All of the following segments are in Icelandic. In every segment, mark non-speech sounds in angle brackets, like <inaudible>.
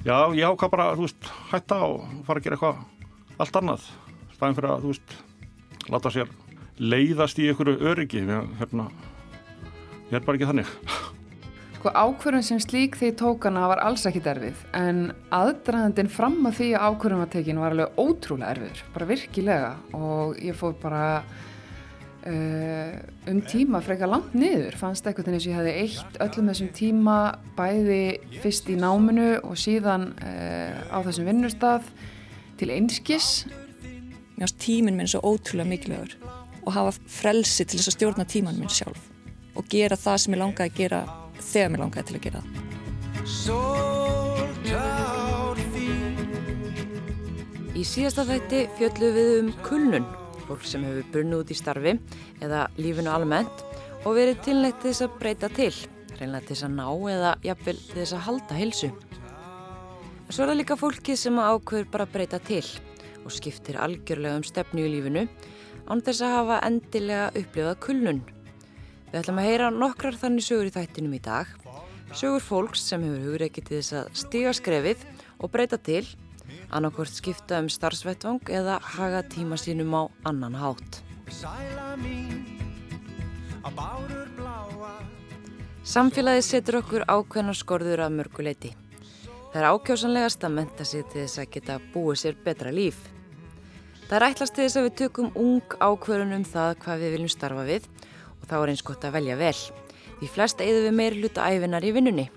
Já, ég ákvað bara, þú veist, hætta og fara að gera eitthvað allt annað. Stæðin fyrir að, þú veist, láta sér leiðast í einhverju öryggi. Hérna, ég er bara ekki þannig. Sko ákvörðun sem slík því tókana var alls ekki derfið en aðdraðandin fram að því að ákvörðun var tekin var alveg ótrúlega erfiður, bara virkilega og ég fór bara uh, um tíma frekar langt niður, fannst eitthvað þess að ég hefði eitt öllum þessum tíma bæði fyrst í náminu og síðan uh, á þessum vinnustaf til einskis. Mér finnst tíminn minn svo ótrúlega mikilvægur og hafa frelsi til þess að stjórna tíman minn sjálf og gera það sem ég langaði að gera þegar mér langaði til að gera það. Í síðasta þætti fjöldlu við um kulnun, fólk sem hefur brunnið út í starfi eða lífinu almennt og verið tilnægt þess að breyta til, reynilega til þess að ná eða jafnvel til þess að halda heilsu. Svo er það líka fólki sem ákveður bara að breyta til og skiptir algjörlega um stefnu í lífinu án þess að hafa endilega upplifað kulnun. Við ætlum að heyra nokkrar þannig sögur í þættinum í dag. Sögur fólks sem hefur hugreikið til þess að stiga skrefið og breyta til, annarkort skipta um starfsvettvang eða haga tíma sínum á annan hátt. Samfélagið setur okkur ákveðnar skorður af mörguleiti. Það er ákjósanlegast að menta sig til þess að geta búið sér betra líf. Það er ætlast til þess að við tökum ung ákveðun um það hvað við viljum starfa við og þá er eins gott að velja vel. Því flest eigðu við meir hluta æfinar í vinnunni.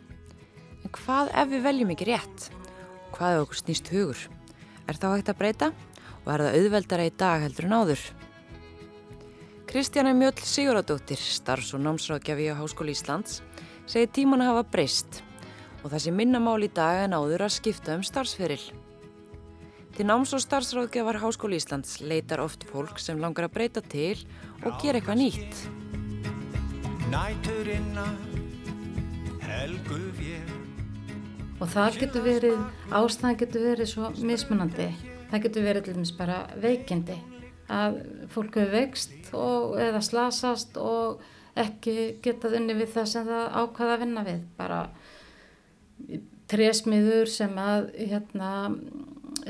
En hvað ef við veljum ekki rétt? Hvað ef okkur snýst hugur? Er þá hægt að breyta? Og er það auðveldara í dag heldur en áður? Kristjana Mjöll Siguradóttir, starfs- og námsráðgjafi á Háskóli Íslands, segir tíman að hafa breyst og það sé minna mál í dag en áður að skipta um starfsferil. Til náms- og starfsráðgjafar Háskóli Íslands leitar oft fólk sem langar að breyta til og gera eitthvað nýtt. Og það getur verið, ástæðan getur verið svo mismunandi. Það getur verið til dæmis bara veikindi. Að fólk hefur veikst og, eða slasast og ekki getað unni við það sem það ákvaða að vinna við. Bara trésmiður sem að hérna,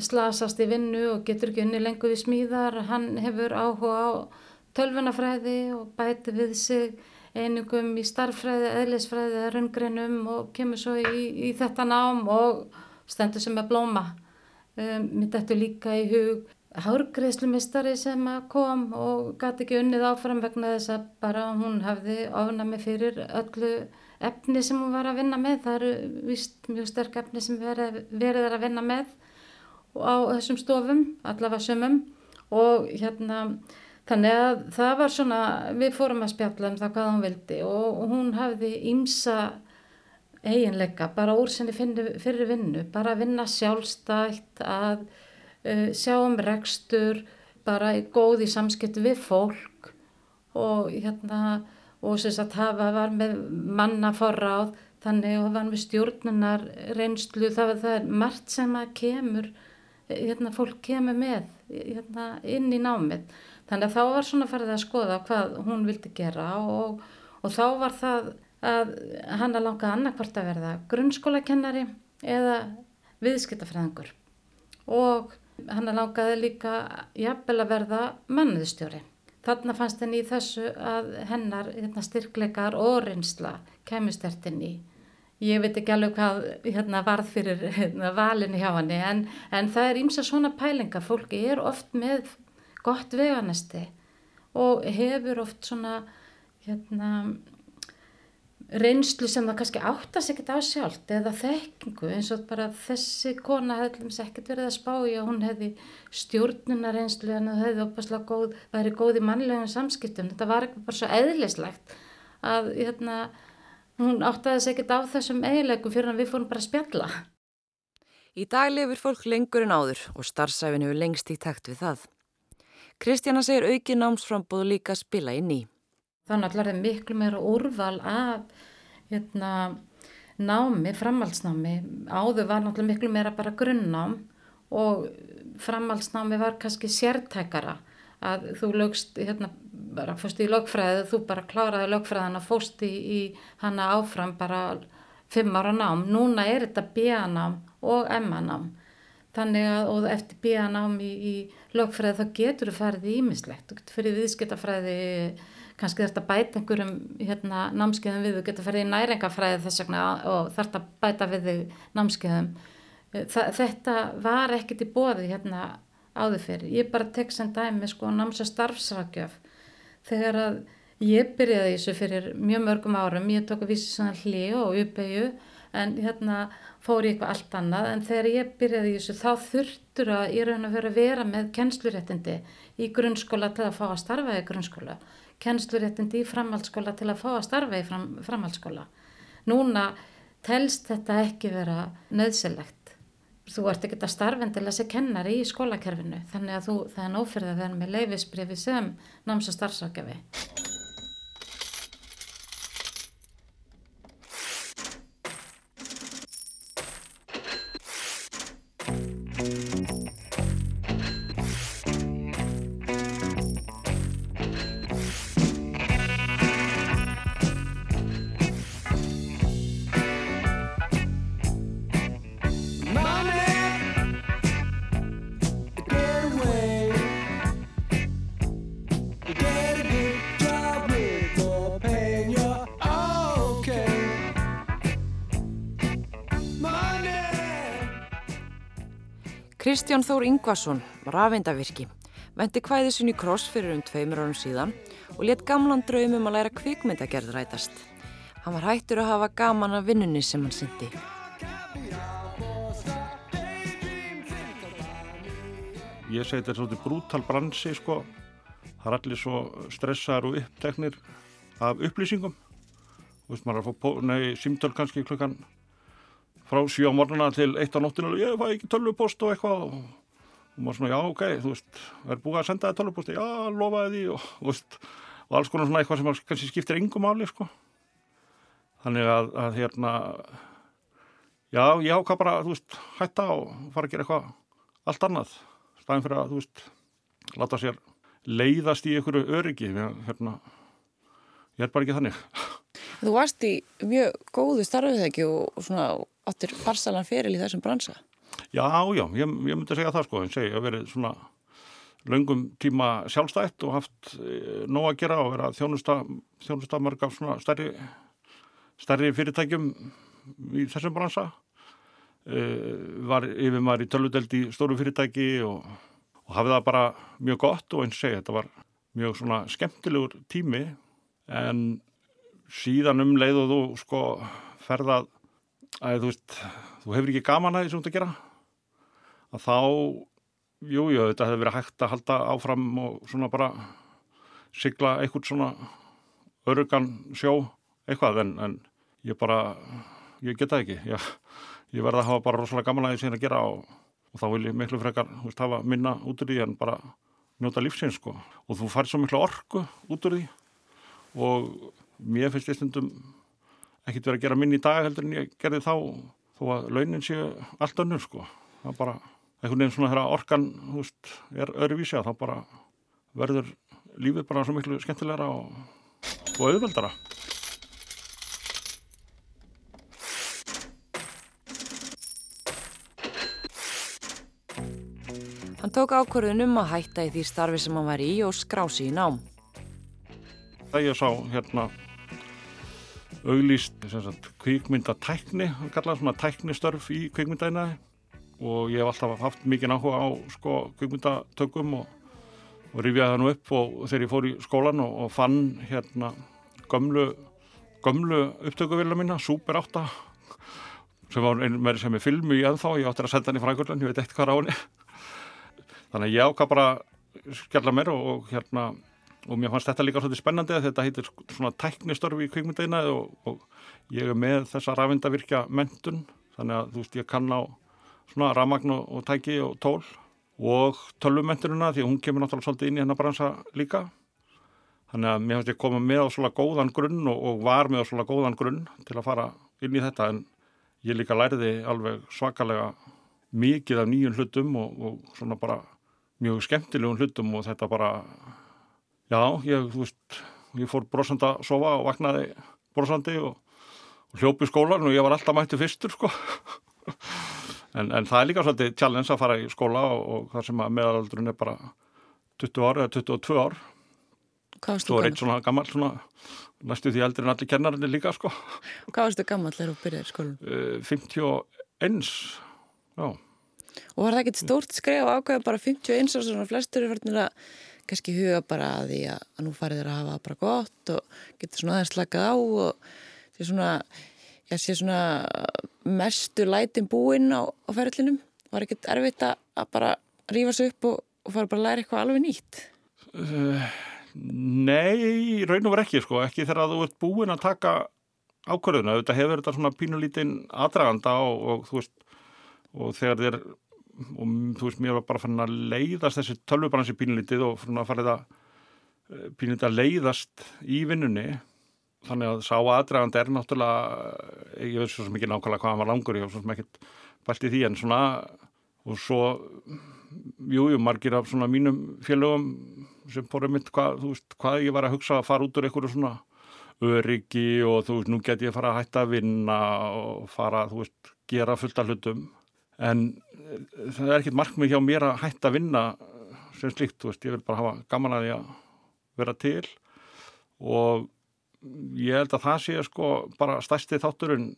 slasast í vinnu og getur ekki unni lengur við smíðar. Hann hefur áhuga á tölvunafræði og bæti við sig einingum í starffræði, eðlisfræði raungreinum og kemur svo í, í þetta nám og stendur sem að blóma. Um, mér dættu líka í hug hárgreðslumistari sem kom og gæti ekki unnið áfram vegna þess að bara hún hafði ofnami fyrir öllu efni sem hún var að vinna með. Það eru vist mjög sterk efni sem verið, verið er að vinna með á þessum stofum, allavega sömum og hérna Þannig að það var svona, við fórum að spjalla um það hvað hún vildi og hún hafði ímsa eiginleika bara úr sinni fyrir vinnu, bara að vinna sjálfstætt, að uh, sjá um rekstur, bara góð í samskiptu við fólk og hérna, og sem sagt hafa var með manna forráð, þannig að var með stjórnunar reynslu, það, það er margt sem að kemur, hérna fólk kemur með hérna, inn í námið. Þannig að þá var svona farið að skoða hvað hún vildi gera og, og þá var það að hann að langa annarkvart að verða grunnskólakennari eða viðskiptafræðingur og hann að langaði líka jafnvel að verða manniðstjóri. Þannig fannst henni í þessu að hennar hérna, styrkleikar og reynsla kemist ertinn í. Ég veit ekki alveg hvað hérna, varð fyrir hérna, valinu hjá henni en, en það er ímsa svona pælingar. Fólki er oft með gott veganesti og hefur oft svona hérna, reynslu sem það kannski áttast ekkert á sjálft eða þekkingu eins og bara þessi kona hefði ekkert verið að spá í að hún hefði stjórnuna reynslu en það hefði opaslega góð, væri góð í mannlegum samskiptum. Þetta var eitthvað bara svo eðlislegt að hérna, hún áttaði ekkert á þessum eiginleikum fyrir að við fórum bara að spjalla. Í dag lifur fólk lengur en áður og starfsæfin hefur lengst í takt við það. Kristjana segir auki námsframbóðu líka spila inn í. Þannig að það er miklu meira úrval af hérna, námi, framhaldsnámi. Áður var náttúrulega miklu meira bara grunnnám og framhaldsnámi var kannski sértækara að þú lögst, hérna, bara fórst í lögfræði, þú bara kláraði lögfræðan og fórst í, í hana áfram bara fimm ára nám. Núna er þetta bíanám og MA-nám. Þannig að, og eftir BA-nám í, í lögfræði þá getur þú farið í ímislegt. Í viðskiptafræði, kannski þarf þetta bæta einhverjum hérna, námskeiðum við, þú getur farið í næringafræði þess vegna og þarf þetta bæta við námskeiðum. Þa, þetta var ekkit í bóði hérna áður fyrir. Ég bara tek sem dæmi sko námsa starfsrakjöf. Þegar að ég byrjaði þessu fyrir mjög mörgum árum, ég tók að vísi svona hlið og uppeyju en hérna fór ég eitthvað allt annað en þegar ég byrjaði í þessu þá þurftur að ég raun að vera að vera með kennsluréttindi í grunnskóla til að fá að starfa í grunnskóla kennsluréttindi í framhaldsskóla til að fá að starfa í fram, framhaldsskóla. Núna telst þetta ekki vera nöðsilegt þú ert ekki að starfa en til að sé kennari í skólakerfinu þannig að þú, það er nófyrð að vera með leifisbrefi sem náms og starfsákjafi Kristján Þór Ingvarsson, rafeindavirki, vendi hvæði sinni kross fyrir um tveimur árum síðan og let gamlan draumum að læra kvikmyndagerð rætast. Hann var hættur að hafa gaman af vinnunni sem hann syndi. Ég segi þetta er svolítið brútal bransi sko. Það er allir svo stressaður og uppteknir af upplýsingum. Þú veist maður að fá símtöl kannski klukkan frá 7 á morgunna til 1 á nóttinu ég fæ ekki tölvupost og eitthvað. Og, maður svona já ok, þú veist er búið að senda það tölvuposti, já lofaði því. Og, og, og alls konar svona eitthvað sem kannski skiptir yngum áli sko. Þannig að, að hérna já, ég ákvað bara þú veist, hætta og fara að gera eitthvað allt annað, staðin fyrir að þú veist, láta sér leiðast í einhverju öryggi hérna, ég er bara ekki þannig. Þú varst í mjög góðu starfið ekki og svona áttir farsalan feril í þessum bransa? Já, já, ég, ég myndi segja það sko, en segja að verið svona löngum tíma sjálfstætt og haft e, nóg að gera og vera þjónusta, þjónusta mörg af svona stærri, stærri fyrirtækjum í þessum bransa. E, var yfir maður í tölvudeld í stóru fyrirtæki og, og hafið það bara mjög gott og eins segja þetta var mjög svona skemmtilegur tími en síðan um leið og þú sko ferðað að þú veist, þú hefur ekki gaman að því sem þú ert að gera. Að þá, jújú, jú, þetta hefur verið hægt að halda áfram og svona bara sigla eitthvað svona örugan sjó eitthvað en, en ég bara, ég geta ekki. Ég, ég verða að hafa bara rosalega gaman að því sem ég er að gera og, og þá vil ég miklu frekar, þú veist, hafa minna út úr því en bara njóta lífsins sko. Og þú fær svo miklu orku út úr því. Og mér finnst ég stundum ekkert verið að gera minn í dag heldur en ég gerði þá þó að launin séu allt önnur sko það er bara einhvern veginn svona þegar orkan veist, er öðruvísi að þá bara verður lífið bara svo miklu skemmtilegra og, og auðveldara Hann tók ákvörðun um að hætta í því starfi sem hann var í og skrási í nám. Það ég sá hérna auglýst kvíkmyndatækni, kallað svona tæknistörf í kvíkmyndaðinaði og ég hef alltaf haft mikið náhuga á sko, kvíkmyndatökum og, og rifjaði nú upp og þegar ég fór í skólan og, og fann hérna gömlu, gömlu upptökuvilja mína, Super 8 sem var einu meiri sem er filmu í ennþá, ég átti að senda hann í Frankfurtland, ég veit eitt hvað henni. Þannig að ég ákvað bara skella mér og, og hérna og mér fannst þetta líka svolítið spennandi að þetta heitir svona tæknistörfi í kvikmyndaina og, og ég er með þessa rafindavirkja mentun þannig að þú veist ég kann á svona ramagn og, og tæki og tól og tölvumentununa því hún kemur náttúrulega svolítið inn í hennar bransa líka. Þannig að mér fannst ég koma með á svona góðan grunn og, og var með á svona góðan grunn til að fara inn í þetta en ég líka læriði alveg svakalega mikið af nýjum hlutum og svona bara mjög skemmtilegum hlutum og þetta bara Já, ég, þú veist, ég fór brosand að sofa og vaknaði brosandi og, og hljópi skólan og ég var alltaf mætti fyrstur, sko. <laughs> En, en það er líka svolítið challenge að fara í skóla og, og það sem að meðalaldurinn er bara 20 ár eða 22 ár. Hvað varstu Svo er eitt gammal? svona gammal, svona næstu því eldri en allir kennarinn líka, sko. Hvað varstu gammal þegar þú byrjaði? Uh, 51, já. Og var það ekkert stórt skref að ákveða bara 51 og svona flestur er fyrir að kannski huga bara að því að, að nú farið þeir að hafa bara gott og getur svona aðeins slakað á og því svona, já sé svona mestu lætin búinn á, á ferðlinum. Var ekkert erfitt að, að bara rífa sig upp og, og fara bara að læra eitthvað alveg nýtt? Nei, í raun og verið ekki, sko, ekki þegar þú ert búinn að taka ákvörðuna, þetta hefur þetta svona pínulítinn aðdraganda og, og þú veist, og þegar þér, og þú veist, mér var bara fann að leiðast þessi tölvubransi pínulítið og fann að farið að eh, pínulítið að leiðast í vinnunni, þannig að sá aðdraganda er náttúrulega, eh, ég veit svo ekki nákvæmlega hvað hann var langur, ég var svo ekkert bælt í því, en svona, og svo, jú, jú, margir af svona mínum félögum sem fórum mitt hvað, þú veist, hvað ég var að hugsa að fara út úr einhverju svona öryggi og þú veist, nú get ég að fara að hætta að vinna og fara, þú veist, gera fullt af hlutum en eh, það er ekkert markmið hjá mér að hætta að vinna sem slíkt, þú veist, ég vil bara hafa gaman að því að vera til og ég held að það sé sko bara stærsti þátturinn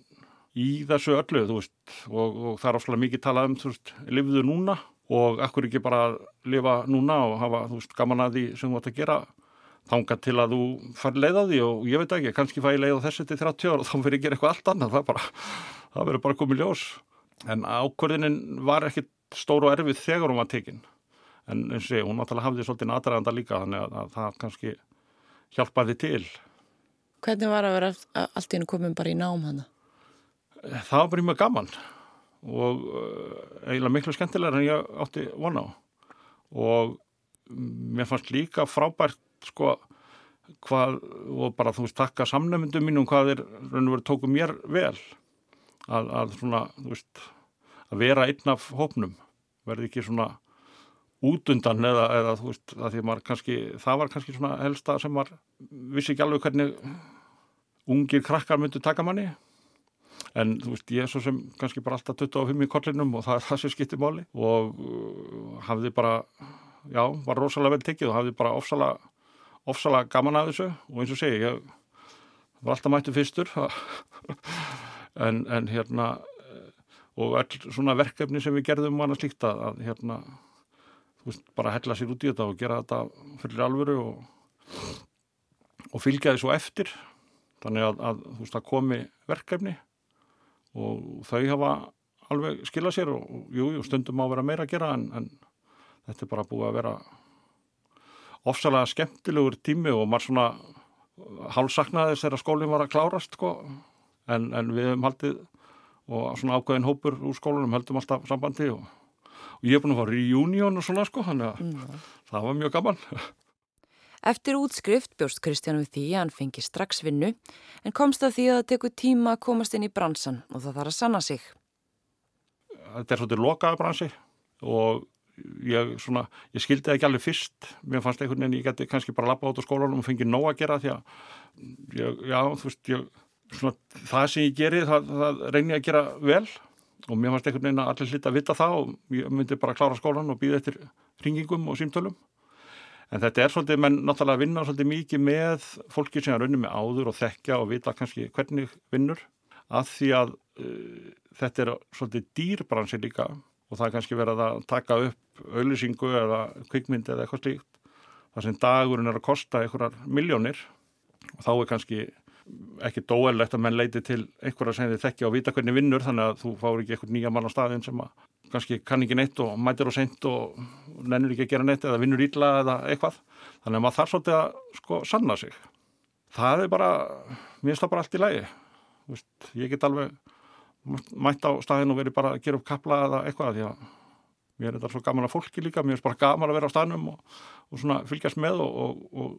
í þessu öllu, þú veist, og, og það er ofslega mikið talað um, þú veist, lifðu núna og akkur ekki bara lifa núna og hafa, þú veist, gaman að því sem þú ætti að gera þanga til að þú fær leið á því. Og ég veit ekki, kannski fæ ég leið á þessu til 30 ára og þá fyrir ég að gera eitthvað allt annað, það er bara, það verður bara komið ljós. En ákvörðinin var ekkit stór og erfið þegar hún var tekin. En eins og sé, hún náttúrulega hafði svolítið aðdraganda líka, þannig að, að það kannski hjálpaði til. Hvernig var að vera allt í hennu komin bara í nám hana? Það var bara mjög gaman og uh, eiginlega miklu skemmtilegar en ég átti vona á. Og mér fannst líka frábært sko hvað, og bara þú veist takka samnefndum mínum hvað þeir raun og verið tóku mér vel að, að svona, þú veist að vera einn af hópnum verði ekki svona útundan eða, eða þú veist, að því maður kannski það var kannski svona helsta sem maður vissi ekki alveg hvernig ungir krakkar myndu taka manni. En þú veist, ég er svo sem kannski bara alltaf 25 í kollinum og það er það sem skiptir máli. Og uh, hafði bara já, var rosalega vel tekið og hafði bara ofsalega, ofsalega gaman að þessu. Og eins og segi, ég var alltaf mættu fyrstur <laughs> en, en hérna og all svona verkefni sem við gerðum var að slíkta að hérna veist, bara hella sér út í þetta og gera þetta fyrir alvöru og, og fylgja því svo eftir þannig að, að þú veist, það komi verkefni og þau hafa alveg skilað sér og, og jú, jú, stundum má vera meira að gera en, en þetta er bara búið að vera ofsalega skemmtilegur tími og maður svona hálfsaknaði þegar skólinn var að klárast sko. En, en við hefum haldið og svona ákveðin hópur úr skólanum heldum alltaf sambandi og, og ég er búin að fá reunion og svona sko, þannig að Mm. það var mjög gaman Eftir útskrift bjóst Kristján við því að hann fengi strax vinnu en komst að því að það tekur tíma að komast inn í bransan og það þarf að sanna sig. þetta er svolítið lokaða bransi og ég svona, ég skildi það ekki alveg fyrst mér fannst einhvern veginn, ég geti kannski bara lappa át á skólanum og fengið nóg að gera því að ég, já, þú veist, ég svona, það sem ég geri, það, það reyni ég að gera vel og mér fannst einhvern veginn að allir hlita að vita það og ég myndi bara klára skólan og býða eftir ringingum og símtölum. En þetta er svolítið, menn náttúrulega vinna svolítið mikið með fólki sem er raunni með áður og þekkja og vita kannski hvernig vinnur. Að því að uh, þetta er svolítið dýrbransi líka og það er kannski verið að taka upp auðlýsingu eða kvikmynd eða eitthvað slíkt þar sem dagurinn er að kosta einhverjar miljónir og þá er kannski ekki dóelegt að menn leiti til einhverja sem þið þekkja og vita hvernig vinnur þannig að þú fáir ekki einhvern nýja mann á staðin sem að kannski kann ekki neitt og mætir og seint og nennir ekki að gera neitt eða vinnur ítla eða eitthvað. Þannig að maður þarf svolítið að sko sanna sig. Það er bara, mér það bara allt í lagi. Vist, ég get alveg mætt á staðin og verið bara að gera upp kapla eða eitthvað því að mér er þetta svo gaman að fólki líka, mér er bara gaman að vera á staðnum og, og svona fylgjast með og, og,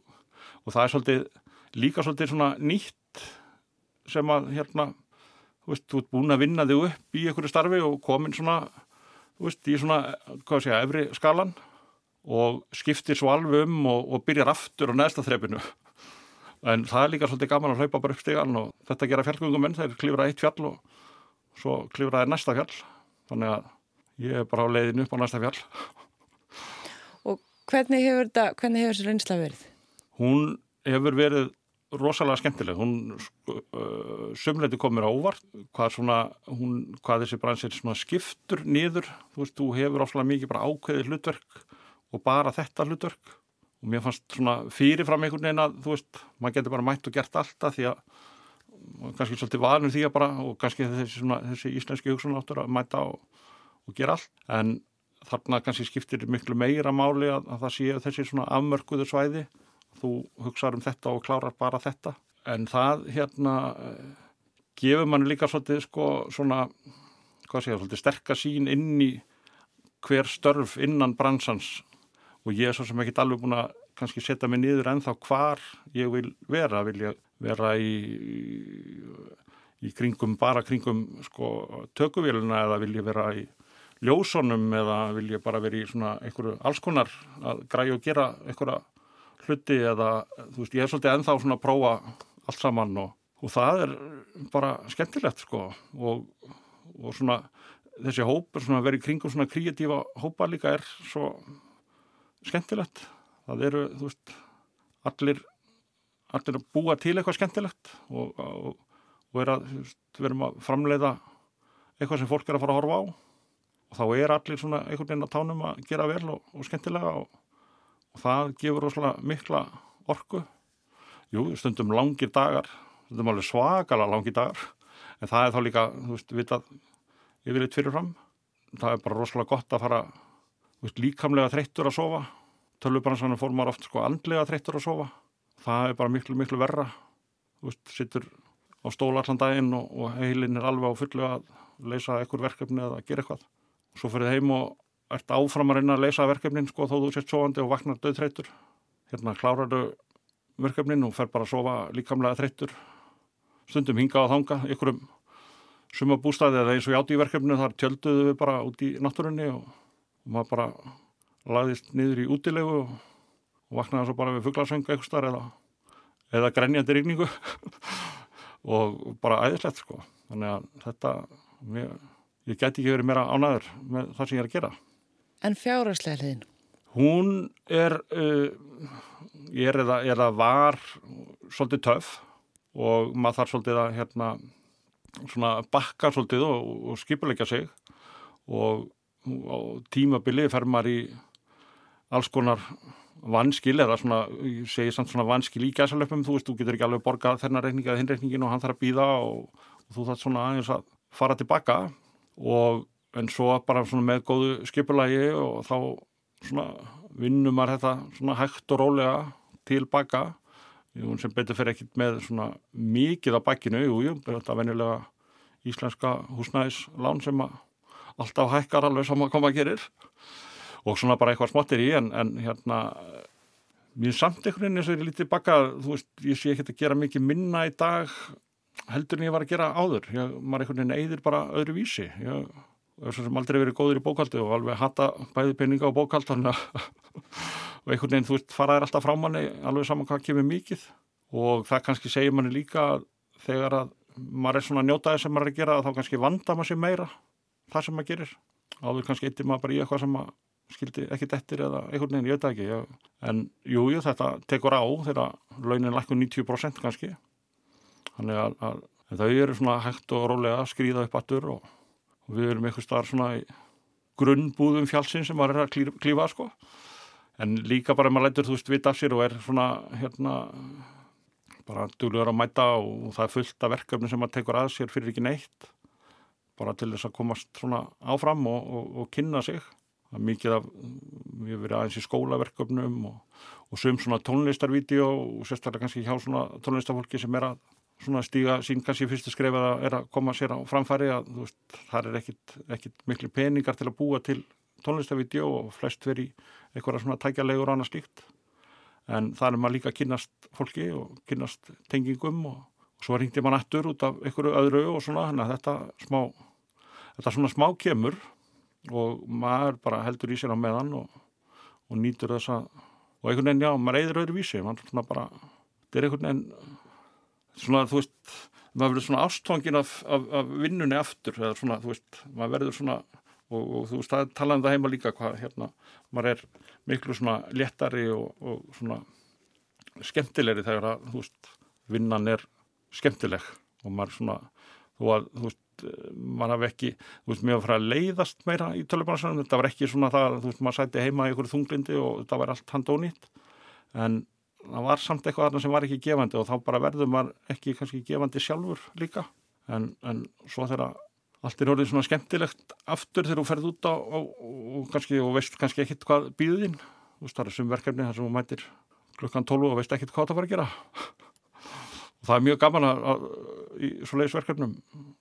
og það er svolítið líka svolítið svona nýtt sem að hérna þú veist, þú ert búin að vinna þig upp í einhverju starfi og komin svona þú veist, í svona, hvað sé ég, efri skalan og skiptir svo alveg um og byrjar aftur á neðsta þrepinu en það er líka svolítið gaman að hlaupa bara upp stegan og þetta gera fjallgöngumenn, þeir klifra eitt fjall og svo klifraði næsta fjall þannig að ég er bara á leiðinu upp á næsta fjall. Og hvernig hefur þetta, hvernig hefur þessi reynsla verið? Hún hefur verið rosalega skemmtileg. Hún uh, sömleiti komir ávart hvað, svona, hún, hvað þessi bransir skiptur niður. Þú veist, þú hefur ofslega mikið bara ákveðið hlutverk og bara þetta hlutverk og mér fannst svona fyrirfram einhvern veginn að þú veist, maður getur bara mætt og gert alltaf því að kannski svolítið vanum því að bara og kannski þessi, svona, þessi íslenski hugsunáttur að mæta og, og gera allt en þarna kannski skiptir miklu meira máli að, að það sé þessi svona afmörkuðu svæði þú hugsaður um þetta og klárar bara þetta. En það hérna gefur manni líka svolítið sko svona hvað ég, svolítið sterkasín inn í hver störf innan bransans. Og ég er svo sem ekki allveg búin að kannski setja mig niður ennþá hvar ég vil vera, vil ég vera í, í kringum, bara kringum sko tökuvéluna eða vil ég vera í ljósonum eða vil ég bara vera í svona einhverju allskonar að græja og gera einhverja hluti eða þú veist ég er svolítið ennþá svona að prófa allt saman og, og það er bara skemmtilegt sko og, og svona þessi hóp er svona að vera í kringum svona kreatífa hópa líka er svo skemmtilegt. Það eru, þú veist, allir allir að búa til eitthvað skemmtilegt og, og, er að, veist, við erum að framleiða eitthvað sem fólk er að fara að horfa á. Og þá er allir svona einhvern veginn að tánum að gera vel og skemmtilega og það gefur óslulega mikla orku. Jú, stundum langir dagar stundum alveg svakala langir dagar. En það er þá líka, þú veist, vitað yfirleitt fyrirfram það er bara rosalega gott að fara veist, líkamlega þreyttur að sofa. Tölvubransanum fór maður oft sko andlega þreyttur að sofa. Það er bara miklu miklu verra. Þú veist, sittur á stóla allan daginn og, og heilin er alveg á fullu að leysa ekkur verkefni eða að gera eitthvað. Og svo fyrir heim og ert áfram að reyna að leysa verkefnin sko þó þú sett sofandi og vaknar döðþreytur hérna kláraðu verkefnin og fer bara að sofa líkamlega þreytur stundum hinga á þanga ykkurum sumabústaði eða eins og játt í verkefninu þar tjölduðu við bara út í náttúrunni og, og maður bara lagðist niður í útilegu og, og vaknaði svo bara við fugglarsöngu eitthvað starf eða, eða grenjandi rigningu. <laughs> Og bara æðislegt sko. Þannig að þetta mér, ég gæti ekki verið meira ánæður með það sem ég er að gera En fjárhagslega hliðin? Hún er uh, ég er eða, eða var svolítið töf og maður þarf svolítið að hérna bakka svolítið og, og skipuleika sig. Og á tímabili fer maður í alls konar vanskil eða svona, ég segi samt svona vanskil í gæsalöpum, þú veist, þú getur ekki alveg borgað þennan reikningi eða hinn reikningin og hann þarf að býða og, og þú þarf svona aðeins að fara tilbaka og en svo bara með góðu skipulagi og þá vinnum maður þetta hægt og rólega tilbaka Jú, sem betur fyrir ekkit með mikið á bakkinu, jú, jú, þetta er venjulega íslenska húsnæðislán sem alltaf hækkar alveg saman hvað maður gerir. Og svona bara eitthvað smottir í en, en hérna mér samt einhvern veginn eins og ég er lítið bakka þú veist, ég sé ekki að gera mikið minna í dag heldur en ég var að gera áður. Ég, maður einhvern veginn eigðir bara öðru vísi ég sem aldrei verið góður í bókaldi og alveg hata bæði peninga og bókald þannig að <laughs> einhvern veginn, þú veist, faraðir alltaf frá manni alveg saman hvað kemur mikið. Og það kannski segir manni líka þegar að maður er svona njótaði sem maður er að gera þá kannski vanda maður sér meira það sem maður gerir. Áður kannski eittir maður bara í eitthvað sem maður skildi ekki dettir eða einhvern veginn, ég veit ekki en jújú, jú, þetta tekur á þegar launin lækkur 90% kannski. Þannig að, að þau eru svona hægt og rólega að skrýða upp aftur og, og við erum eitthvað starf svona í grunnbúðum fjálsinn sem maður er að klífa sko. En líka bara maður lætur þú veist vita af sér og er svona hérna bara duglegur að mæta og það er fullt af verkefni sem maður tekur að sér fyrir ekki neitt bara til þess að komast svona áfram og, og, og kynna sig. Það er mikið af, við hefum verið aðeins í skólaverkefnum og, og sum svona tónlistarvídeó og sérstaklega kannski hjá svona tónlistarfólki sem er að svona stíga sín kannski fyrstu skref að er að koma sér á framfæri að veist, það er ekkit, ekkit miklu peningar til að búa til tónlistarvídeó og flest veri eitthvað svona tækjalegur og annað slíkt. En það er maður líka að kynast fólki og kynast tengingum og, og svo ringdi maður nættur út af einhverju öðru og svona, þannig að þetta smá þetta svona smá kemur og maður bara heldur í sér á meðan og, og nýtur þess að og einhvern veginn, já, maður reyður öðru vísi maður svona bara, þetta er einhvern veginn svona, þú veist maður verður svona ástfangin af, af, af vinnunni aftur eða svona, þú veist, maður verður svona og, og þú veist, það talaðum það heima líka hvað hérna, maður er miklu svona léttari og, og svona skemmtilegri þegar að, þú veist, vinnan er skemmtileg og maður svona, þú að, þú veist, maður hafi ekki, þú veist, mér var að leiðast meira í tölubanarsönum, þetta var ekki svona það, þú veist, maður sæti heima í einhverju þunglindi og þetta var allt handónýtt, en það var samt eitthvað þarna sem var ekki gefandi og þá bara verður maður ekki kannski gefandi sjálfur líka, en, en svo þegar allt er orðið svona skemmtilegt aftur þegar þú ferð út á og, og kannski, og veist kannski ekkit hvað býðin, þú veist, það er sumverkefni þar sem þú mætir klukkan 12 og veist ekkit hvað það var að gera. Og það er mjög gaman að, að í svo leiðisverkefnum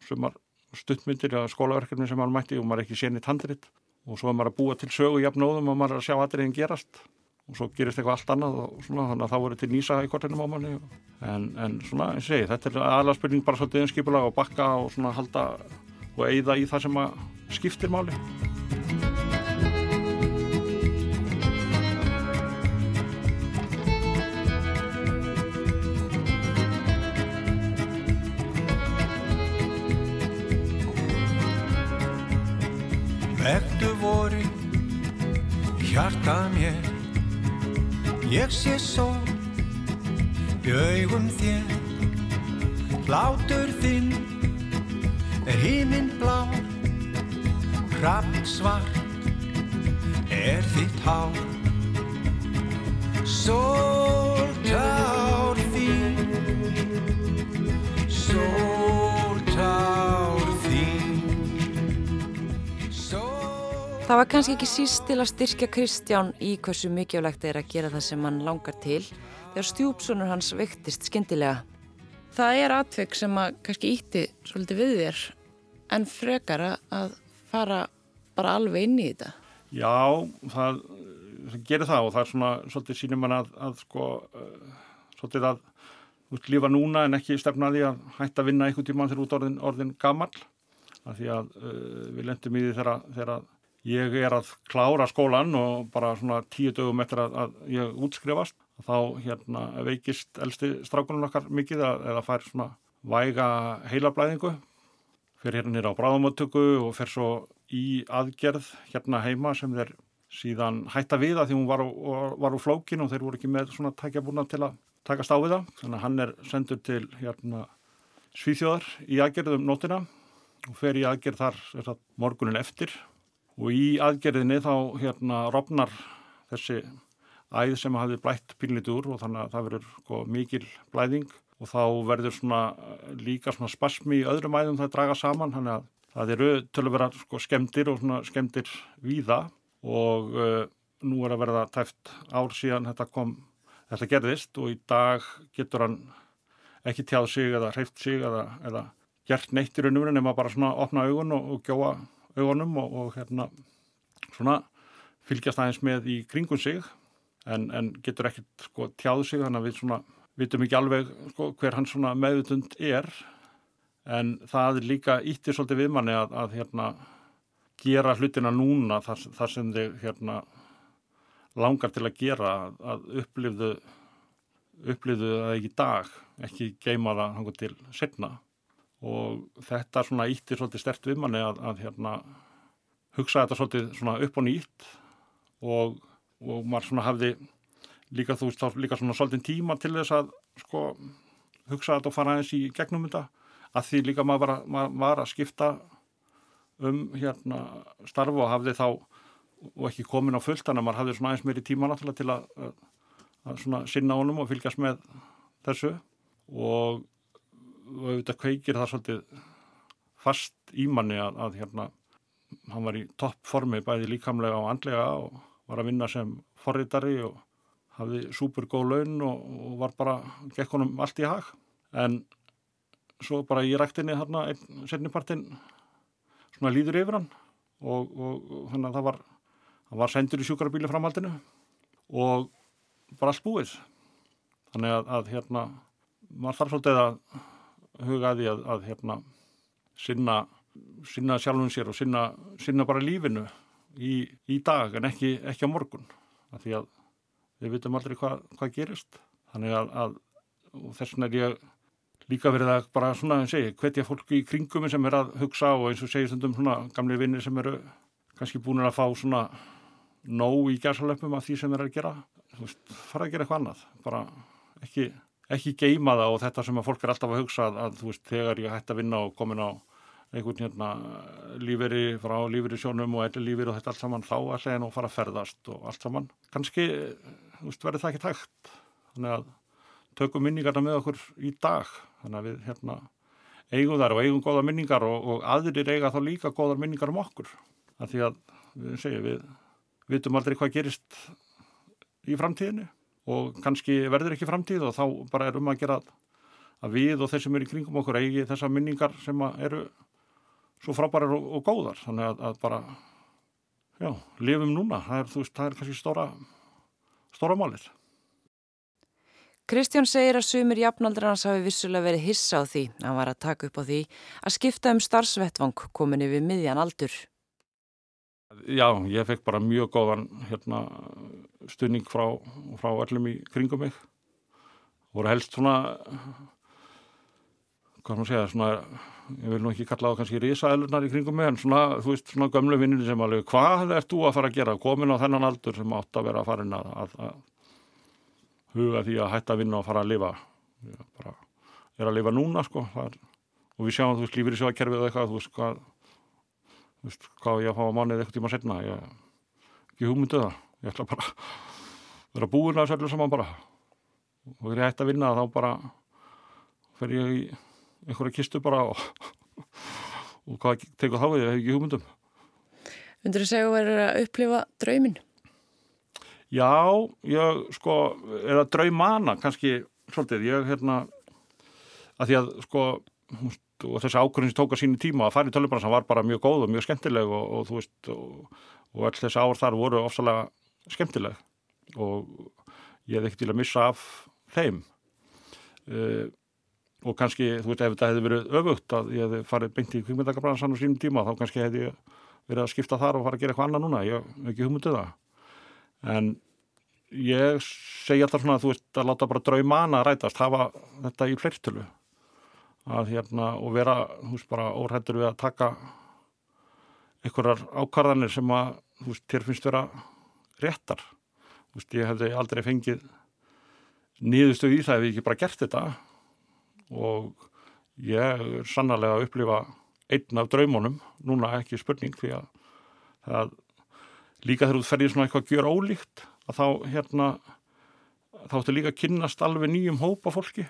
sem er stuttmyndir eða skólaverkefni sem maður mætti og maður er ekki sénið handrit. Og svo er maður að búa til sögu jafnóðum og maður er að sjá aðriðin gerast og svo gerist eitthvað allt annað og svona þannig að það voru til nýsa í kortinu á manni. En, en svona eins og segi þetta er aðalega spurning bara svolítið einskipulega og bakka og svona halda og eigða í það sem að skiptir máli Ég sé sól í augum þér. Látur þinn er híminn blá Hrapp svart er þitt hár. Sóltár þín Sóltár þín Það var kannski ekki síst til að styrkja Kristján í hversu mikilvægt er að gera það sem hann langar til þegar stjúpsonur hans vektist skyndilega. Það er atveg sem að kannski ítti svolítið við þér en frekar að fara bara alveg inn í þetta. Já, það, það gerir það og það er svona svolítið sínum mann að, að sko, uh, svolítið að út lífa núna en ekki stefna að því að hætta að vinna einhvern tíma þegar út orðin, orðin gammal af því að uh, við lendum í því þegar, þegar ég er að klára skólan og bara svona tíu dögum eftir að, að ég útskrifast þá hérna veikist elsti strákunum okkar mikið að, eða fær svona væga heilablæðingu fyrir hérna nýra á bráðamöttöku og fer svo í aðgerð hérna heima sem þeir síðan hætta við að því hún var, var úr flókin og þeir voru ekki með svona tækjabúna til að takast á við það. Þannig að hann er sendur til hérna Svíþjóðar í aðgerðum nótina og fer í aðgerð þar morgunin eftir og í aðgerðinni þá hérna rofnar þessi æð sem hafi blætt pínlítið úr og þannig að það verður sko, mikil blæðing. Og þá verður svona líka svona spasmi í öðrum æðum það draga saman þannig að það eru til að vera sko, skemdir og svona skemdir víða. Og uh, nú er að verða tæft ár síðan þetta kom, þetta gerðist og í dag getur hann ekki tjáð sig eða hreift sig eða, eða gert neitt í raunum nema bara svona opna augun og, og gjóa augunum og, og hérna svona fylgjast aðeins með í kringum sig en, en getur ekkert sko tjáð sig þannig að við svona vitum ekki alveg sko, hver hans svona meðutund er. En það er líka íttir svolítið viðmanni að, að hérna gera hlutina núna þar, þar sem þið hérna langar til að gera að upplifðu upplifðu það ekki í dag ekki geima það hangur til setna og þetta svona íttir svolítið stert viðmanni að, að hérna hugsa þetta svolítið svona upp og nýtt. Og, og maður svona hafði líka þú veist þá líka svona svolítið tíma til þess að sko hugsa þetta og fara aðeins í gegnum þetta. Að því líka maður var að, maður var að skipta um hérna starfu og hafði þá og ekki komin á fullt þannig að maður hafði svona aðeins meiri tíma náttúrulega til að, að svona sinna honum og fylgjast með þessu. Og, og auðvitað kveikir það svolítið fast í manni að, að hérna hann var í topp formi bæði líkamlega og andlega og var að vinna sem forritari og hafði súper góð laun og, og var bara, gekk honum allt í hag. En svo bara í ræktinni hérna einn setnipartinn svona líður yfir hann og, og, þannig að það var hann var sendur í sjúkarabíli framhaldinu og bara allt búið. Þannig að, að hérna maður þarf svolítið að huga að að, að hérna sinna, sinna sjálfum sér og sinna, sinna bara lífinu í, í dag en ekki, ekki á morgun. Af því að við vitum aldrei hvað hva gerist. Þannig að, að þess vegna er ég líka verið að bara svona, segi, hvetja fólki í kringum sem er að hugsa og eins og segja stundum svona gamli vinnir sem eru kannski búin að fá svona nóg í gæsalöpum af því sem eru að gera. Þú veist, fara að gera eitthvað annað. Bara ekki, ekki geima það og þetta sem að fólk er alltaf að hugsa að, að þú veist, þegar ég hætti að vinna og komin á einhvern hérna líferi frá líferi sjónum og elli líferi og þetta allt saman þá að segja nú að fara að ferðast og allt saman. Kannski, þú veist, verður það ekki tægt þannig að tökum minningarna með okkur í dag. Þannig að við hérna eigum þar og eigum góða minningar og, og aðrir eiga þá líka góðar minningar um okkur. Af því að við segjum við vitum aldrei hvað gerist í framtíðinu og kannski verður ekki framtíð og þá bara er um að gera að við og þeir sem eru í kringum okkur eigi þessar minningar sem eru svo frábærar og, og góðar. Þannig að, að bara já, lifum núna. Það er, veist, það er kannski stóra stóra málið. Kristján segir að sumir jafnaldrar hans hafi vissulega verið hissa á því. Að hann var að taka upp á því að skipta um starfsvettvang komin yfir miðjan aldur. Já, ég fekk bara mjög góðan hérna, stuðning frá, frá öllum í kringum mig. Voru helst svona, hvað maður segja, svona, ég vil nú ekki kalla það kannski risaðlunar í kringum mig, en svona, þú veist, svona gömlu vinninu sem alveg, hvað ert þú að fara að gera, komin á þennan aldur sem átt að vera að fara inn að, að, að huga því að hætta að vinna og fara að lifa. Ég bara, er að lifa núna sko er, og við sjáum þú veist lífið í sjóakerfið eða eitthvað þú veist hvað þú veist hvað ég að fá að mánið eitthvað tíma setna ég ekki hugmyndu það ég ætla bara að vera búin að sælja saman bara. Og þegar ég hætti að vinna þá bara fer ég í einhverja kistu bara og, og hvað tekur þá við? Ég hef ekki hugmyndum Undur þú segja að vera að upplifa drauminn? Já, ég sko að draumana kannski svolítið, ég hérna að því að sko og þessi ákvörðin sem tók að sínu tíma að fara í tölubransan var bara mjög góð og mjög skemmtileg og, og þú veist og, og alls þessi ár þar voru ofsalega skemmtileg og ég hef ekkert til að missa af þeim. Uh, og kannski þú veist ef þetta hefði verið öfugt að ég hefði farið beint í kvíkmyndakarbransan á sínum tíma þá kannski hefði ég verið að skipta þar og fara að gera eitthvað annað núna, ég hef ekki hugmyndið það. En ég segja alltaf svona að þú veist að láta bara draumana rætast, hafa þetta í fleirtölu. Að hérna og vera, þú veist, bara órættur við að taka einhverjar ákvarðanir sem að, þú veist, þér finnst vera réttar. Þú veist, ég hefði aldrei fengið nýðustu í það ef ég ekki bara gert þetta. Og ég er sannarlega að upplifa einn af draumunum, núna ekki spurning því að það líka þegar þú ferðir svona eitthvað að gera ólíkt að þá hérna þá ættu líka að kynnast alveg nýjum hópa fólki.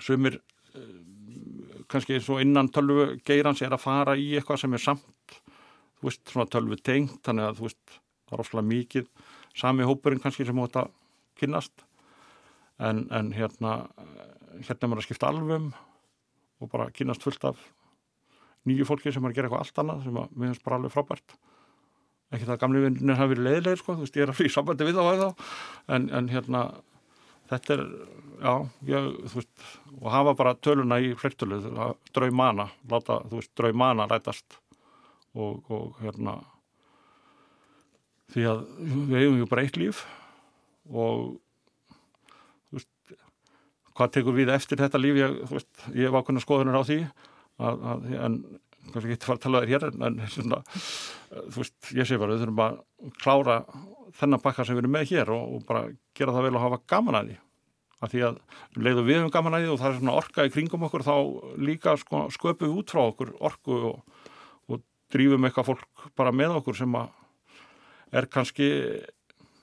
Sem er eh, kannski eins og innan tölvu geirans er að fara í eitthvað sem er samt þú veist, svona tölvu tengt þannig að þú veist, það er ofslega mikið sami hópurinn kannski sem hóta kynnast. En, en hérna hérna er maður að skipta alvum og bara kynnast fullt af nýju fólki sem er að gera eitthvað allt annað sem að við finnst bara alveg frábært. Ekki það að gamli vinnir hafi verið leiðilegir sko, þú veist, ég er alveg í sambandi við að þá en, en hérna þetta er, já, ég, þú veist og hafa bara töluna í flertölu draumana, láta, þú veist, draumana rætast og, og hérna því að við hefum ju bara eitt líf og veist hvað tekur við eftir þetta líf? Ég, veist, ég hef ákveðna skoðunar á því að, að, en kannski ekki fara að tala þér hér en, en svona, þú veist, ég sé bara við þurfum að klára þennan pakka sem við erum með hér og, og bara gera það vel og hafa gaman að því. Að því að um leiðu við um gaman að því og það er svona orka í kringum okkur þá líka sko, sköpum við út frá okkur orku og, og drýfum eitthvað fólk bara með okkur sem að er kannski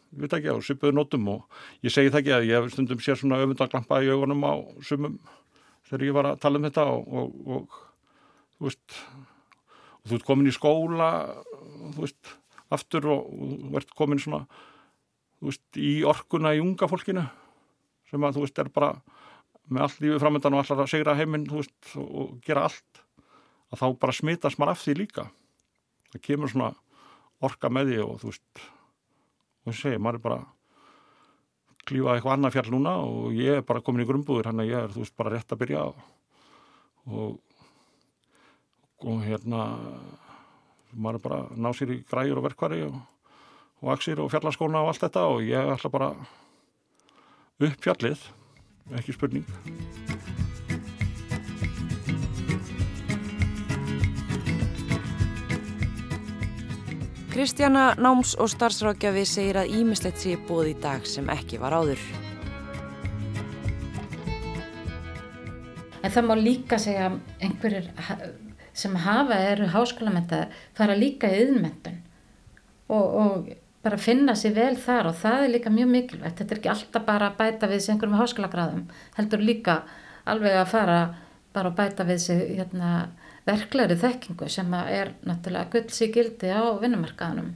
við veit ekki á svipuðu nótum og ég segi það ekki að ég stundum sér svona öfundaglampa í augunum á sumum þegar ég var að tala um þetta og, og, og þú veist og þú ert komin í skóla þú veist, aftur og þú ert komin svona þú veist, í orkuna í unga fólkinu sem að þú veist, er bara með allt lífið framöndan og allar að segra heiminn þú veist, og gera allt að þá bara smitast maður af því líka. Það kemur svona orka með því og þú veist og ég segi, maður er bara klífa eitthvað annað fjall núna og ég er bara komin í grunnbúður hann að ég er, þú veist, bara rétt að byrja og og hérna maður er bara að ná sér í græur og verkvari og, og aksir og fjallaskóna og allt þetta og ég ætla bara upp fjallið ekki spurning Kristjana Náms og starfsrákjafi segir að ímislegt sé búið í dag sem ekki var áður. En það má líka segja að einhverjir sem hafa eru háskólamenta fara líka í yðnmentun og, og bara finna sér vel þar og það er líka mjög mikilvægt. Þetta er ekki alltaf bara að bæta við sig einhverjum háskólagráðum, heldur líka alveg að fara bara að bæta við sig hérna, verklegri þekkingu sem er náttúrulega gulls í gildi á vinnumarkaðanum.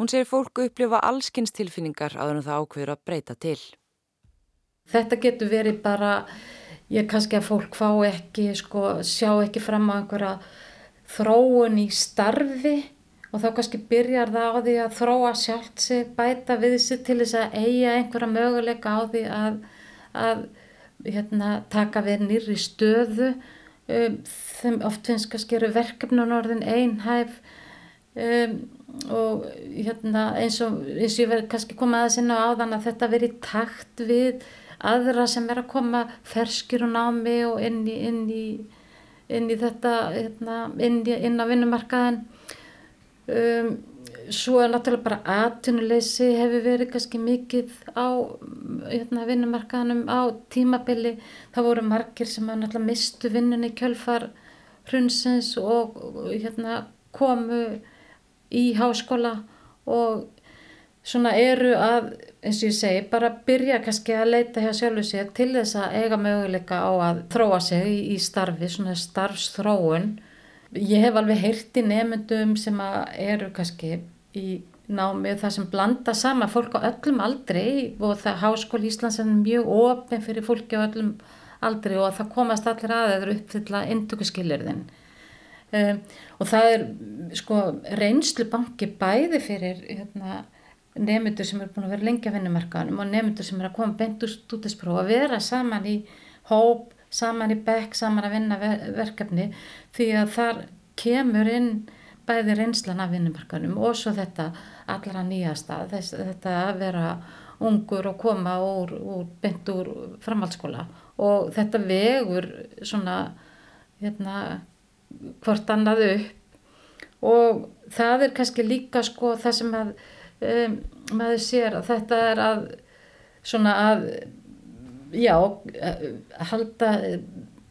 Hún segir fólku upplifa allskynnstilfinningar áður en það ákveður að breyta til. Þetta getur verið bara ég kannski að fólk fá ekki, sko, sjá ekki fram á einhverja þróun í starfi og þá kannski byrjar það á því að þróa sjálft sig, bæta við sig til þess að eiga einhverja möguleika á því að, að hérna, taka við nýri stöðu. Um, þeim oft finnst kannski eru verkefnun orðin einhæf um, og hérna, eins og eins og ég verði kannski komað að sinna á þann að þetta veri takt við aðra sem er að koma ferskir og námi og inn í, inn í, inn í þetta, hérna, inn, í, inn á vinnumarkaðin. Um, svo er náttúrulega bara aðtunuleysi hefur verið kannski mikið á hérna, vinnumarkaðinum á tímabili. Það voru margir sem að náttúrulega mistu vinnunni kjölfar hrunsins og hérna, komu í háskóla og svona eru að eins og ég segi, bara byrja kannski að leita hjá sjálfu sér til þess að eiga möguleika á að þróa sig í, í starfi, svona starfsþróun. Ég hef alveg heyrti nefndum sem eru kannski í námi þar sem blanda sama fólk á öllum aldri og það Háskóli Íslands er mjög ofin fyrir fólki á öllum aldri og það komast allir aðeður uppfylla indökuskilirðin. Um, og það er sko reynslu banki bæði fyrir hérna nefndur sem eru búin að vera lengi að vinnumarkaðanum og nefndur sem eru að koma bent úr stúdinspróf að vera saman í hóp, saman í bekk, saman að vinna verkefni því að þar kemur inn bæði reynslan af vinnumarkaðanum og svo þetta allra nýjasta, þess, þetta að vera ungur og koma úr, úr bent úr framhaldsskóla. Og þetta vegur svona hérna hvort annað upp. Og það er kannski líka sko það sem að um, maður sér að þetta er að svona að já, halda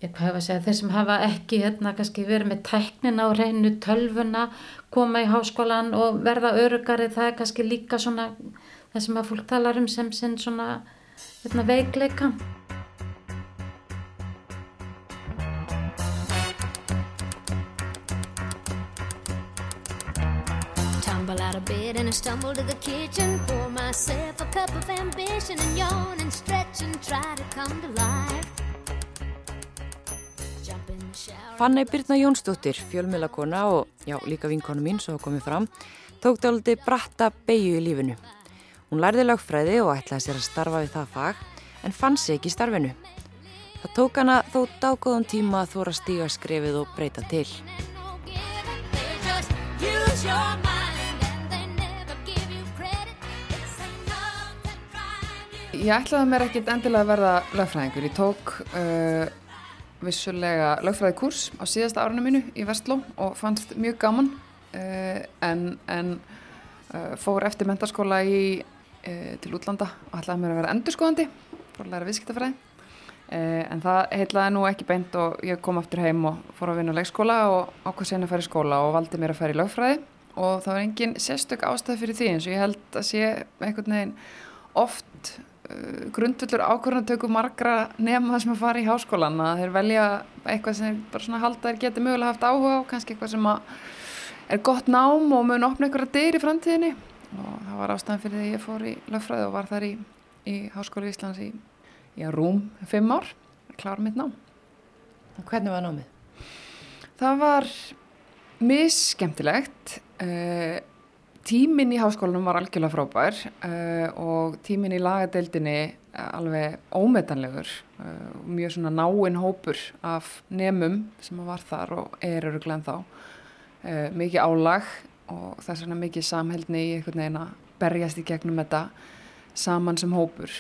ég hvað hefa að segja, þeir sem hafa ekki hérna kannski verið með tæknin á reynu tölvuna, koma í háskólan og verða örugari, það er kannski líka svona það sem að fólk talar um sem sinn svona hérna, veikleika. Bed and I stumble to the kitchen. Pour myself a cup of ambition And yawn and stretch and try to come to life Fannei Birna Jónsdóttir, fjölmjölakona og já, líka vinkonu mín svo komið fram, tók dáliti bratta beigju í lífinu. Hún lærði lagfræði og ætlaði sér að starfa við það fag en fann sig ekki í starfinu. Það tók hana þó dágóðan tíma að þóra stíga skrefið og breyta til. Ég ætlaði mér ekkit endilega að verða lögfræðingur. Ég tók uh, vissulega lögfræðikurs á síðasta árunum mínu í Vestló og fannst mjög gaman uh, en, en uh, fór eftir mentarskóla í, uh, til útlanda og ætlaði mér að vera endurskóðandi, fór að læra viðskiptafræði. En það heitlaði nú ekki beint og ég kom aftur heim og fór að vinna á leikskóla og ákvað sen að fara í skóla og valdi mér að fara í lögfræði og það var engin sérstök ástæð fyrir því eins og ég held að sé einhvern veginn oft Uh, grundullur ákvörðantöku margra nema sem að fara í háskólan að þeir velja eitthvað sem bara svona halda þeir geti mögulega haft áhuga á, kannski eitthvað sem er gott nám og mun opna einhverja dyr í framtíðinni og það var ástæðan fyrir því ég fór í löffræði og var þar í, í Háskóli Íslands í, í rúm fimm ár, klára mitt nám og Hvernig var námið? Það var misskemtilegt uh, Tímin í háskólanum var algjörlega frábær uh, og tímin í lagadeildinni uh, alveg ómetanlegur, uh, mjög svona náinn hópur af nemum sem var þar og er öruglega en þá. Mikið álag og þess vegna mikið samhældni í einhvern veginn að berjast í gegnum þetta saman sem hópur.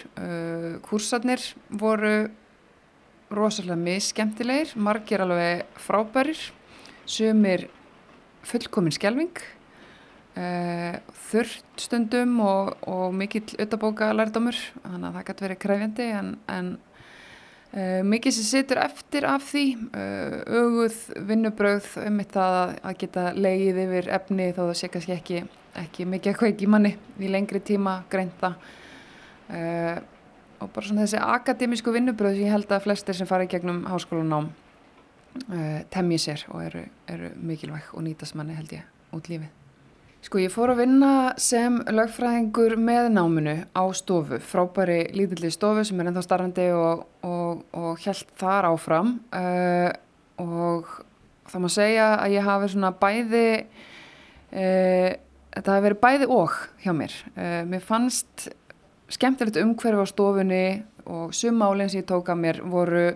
Kursarnir voru rosalega misskemtilegir, margir alveg frábærir, sömur fullkominn skjelving uh, þurrt stundum og, og mikill utabóka lærdómur, þannig að það gæti verið krefjandi en, en uh, mikið sem situr eftir af því, auguð vinnubröð um þetta að, geta leið yfir efni þó það sé kannski ekki, ekki mikið að kveiki manni í lengri tíma greinta og bara svona þessi akademísku vinnubröð sem ég held að flestir sem fara í gegnum háskólanám uh, temji sér og eru, eru mikilvæg og nýtast manni held ég út lífið. Sko ég fór að vinna sem lögfræðingur með náminu á stofu, frábæri lítilli stofu sem er ennþá starfandi og, og, og held þar áfram uh, og það má segja að ég hafi svona bæði, uh, þetta hafi verið bæði og hjá mér. Uh, mér fannst skemmtilegt umhverfi á stofunni og summálinn sem ég tók að mér voru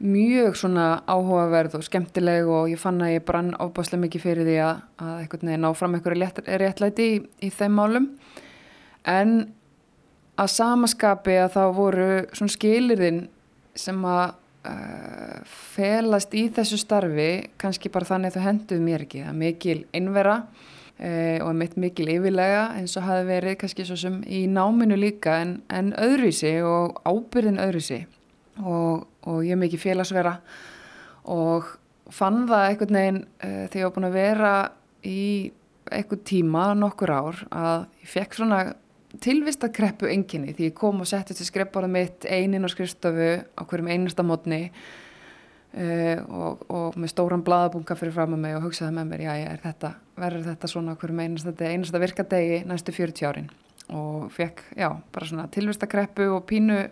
mjög svona áhugaverð og skemmtileg og ég fann að ég brann ábáslega mikið fyrir því að, að eitthvað ná fram eitthvað réttlæti í, í þeim málum. En að samaskapi að það voru svona skilirðin sem að uh, felast í þessu starfi kannski bara þannig að þau henduðu mér ekki. Það er mikil innvera uh, og mitt mikil yfirlega eins og hafi verið kannski svo sem í náminu líka en, en öðruvísi og ábyrðin öðruvísi og, og ég er mikið félagsvera og fann það einhvern veginn uh, þegar ég var búin að vera í einhvern tíma, nokkur ár að ég fekk svona tilvist að kreppu enginni því ég kom og setti til skrifbára mitt einin á skrifstofu á hverjum einasta mótni uh, og, og með stóran bladabunga fyrir fram að mig og hugsaði með mér, já, er þetta, verður þetta svona á hverjum einasta, einasta virkadegi næstu 40 árin? Og fekk, já, bara svona tilvist að kreppu og pínu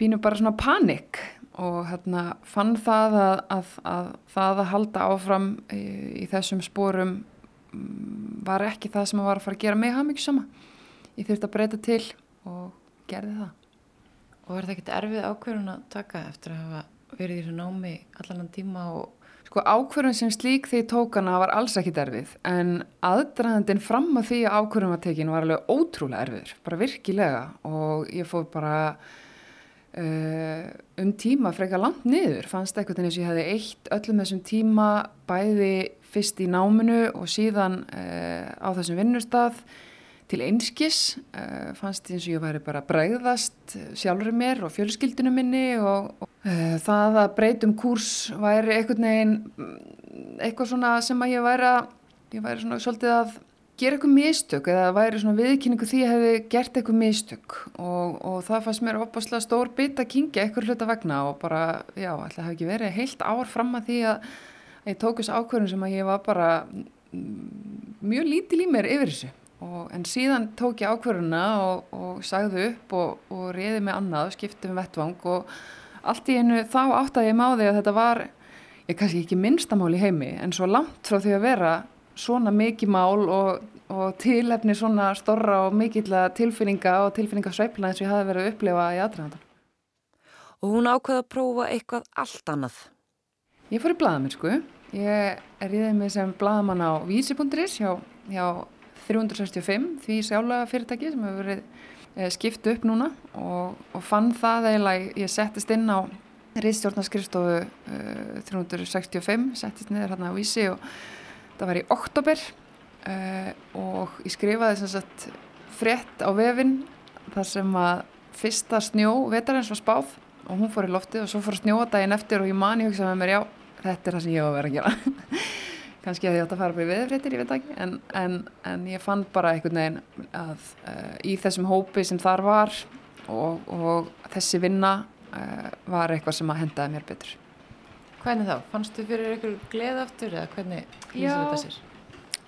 pínu bara svona panik og hérna fann það að, að, að það að halda áfram í, í þessum spórum mm, var ekki það sem að var að fara að gera mig hafði mikið sama. Ég þurfti að breyta til og gerði það. Og var það ekkert erfið ákverðun að taka eftir að hafa verið í þessu námi allan tíma og Sko ákverðun sem slík því tókana var alls ekki erfið en aðdraðandin fram að því að ákverðun var tekin var alveg ótrúlega erfiður, bara virkilega og ég fóð bara um tíma frekar langt niður fannst eitthvað eins og ég hefði eitt öllum þessum tíma bæði fyrst í náminu og síðan uh, á þessum vinnustaf til einskis. Uh, fannst eins og ég væri bara bregðast sjálfur mér og fjölskyldinu minni og, og það að breytum kúrs væri eitthvað neginn eitthvað svona sem að ég væri að ég væri svona svolítið að gera eitthvað mistök eða væri svona viðkynningu því að hefði gert eitthvað mistök og, og það fannst mér opaslega stór bit að kingja eitthvað hluta vegna og bara, já, alltaf hef ekki verið heilt ár fram að því að, að ég tók þessu ákvörðun sem að ég var bara mjög lítil í mér yfir þessu. Og, en síðan tók ég ákvörðuna og, og sagði upp og reyði með annað, skipti með vettvang og allt í einu þá áttaði ég máði að þetta var, ég kannski ekki minnstamál í heimi en svo langt frá því að vera svona mikið mál og, og tilefni svona storra og mikill tilfinninga og tilfinningasveifla eins og ég hafi verið að upplefa í aðræðandan. Og hún ákvaði að prófa eitthvað allt annað. Ég fór í bladamennsku. Ég er íðið mig sem bladamann á vísi.is hjá, hjá 365 því sjálfa fyrirtæki sem hefur verið eh, skipt upp núna og, og fann það eiginlega, ég settist inn á Ríðstjórnarskrifstofu uh, 365, settist niður hérna á vísi og það var í oktober uh, og ég skrifaði sem sagt frétt á vefin þar sem að fyrsta snjó vetarins var spáð og hún fór í loftið og svo fór snjóa daginn eftir og ég mani hugsaði með mér já, þetta er það sem ég á að vera að gera. <laughs> Kannski að ég átt að fara upp í veðfréttir, ég veit ekki en, en, en ég fann bara einhvern veginn að uh, í þessum hópi sem þar var og, og þessi vinna uh, var eitthvað sem að hendaði mér betur Hvernig þá? Fannstu fyrir einhver gleð aftur eða hvernig lýsir þetta sér?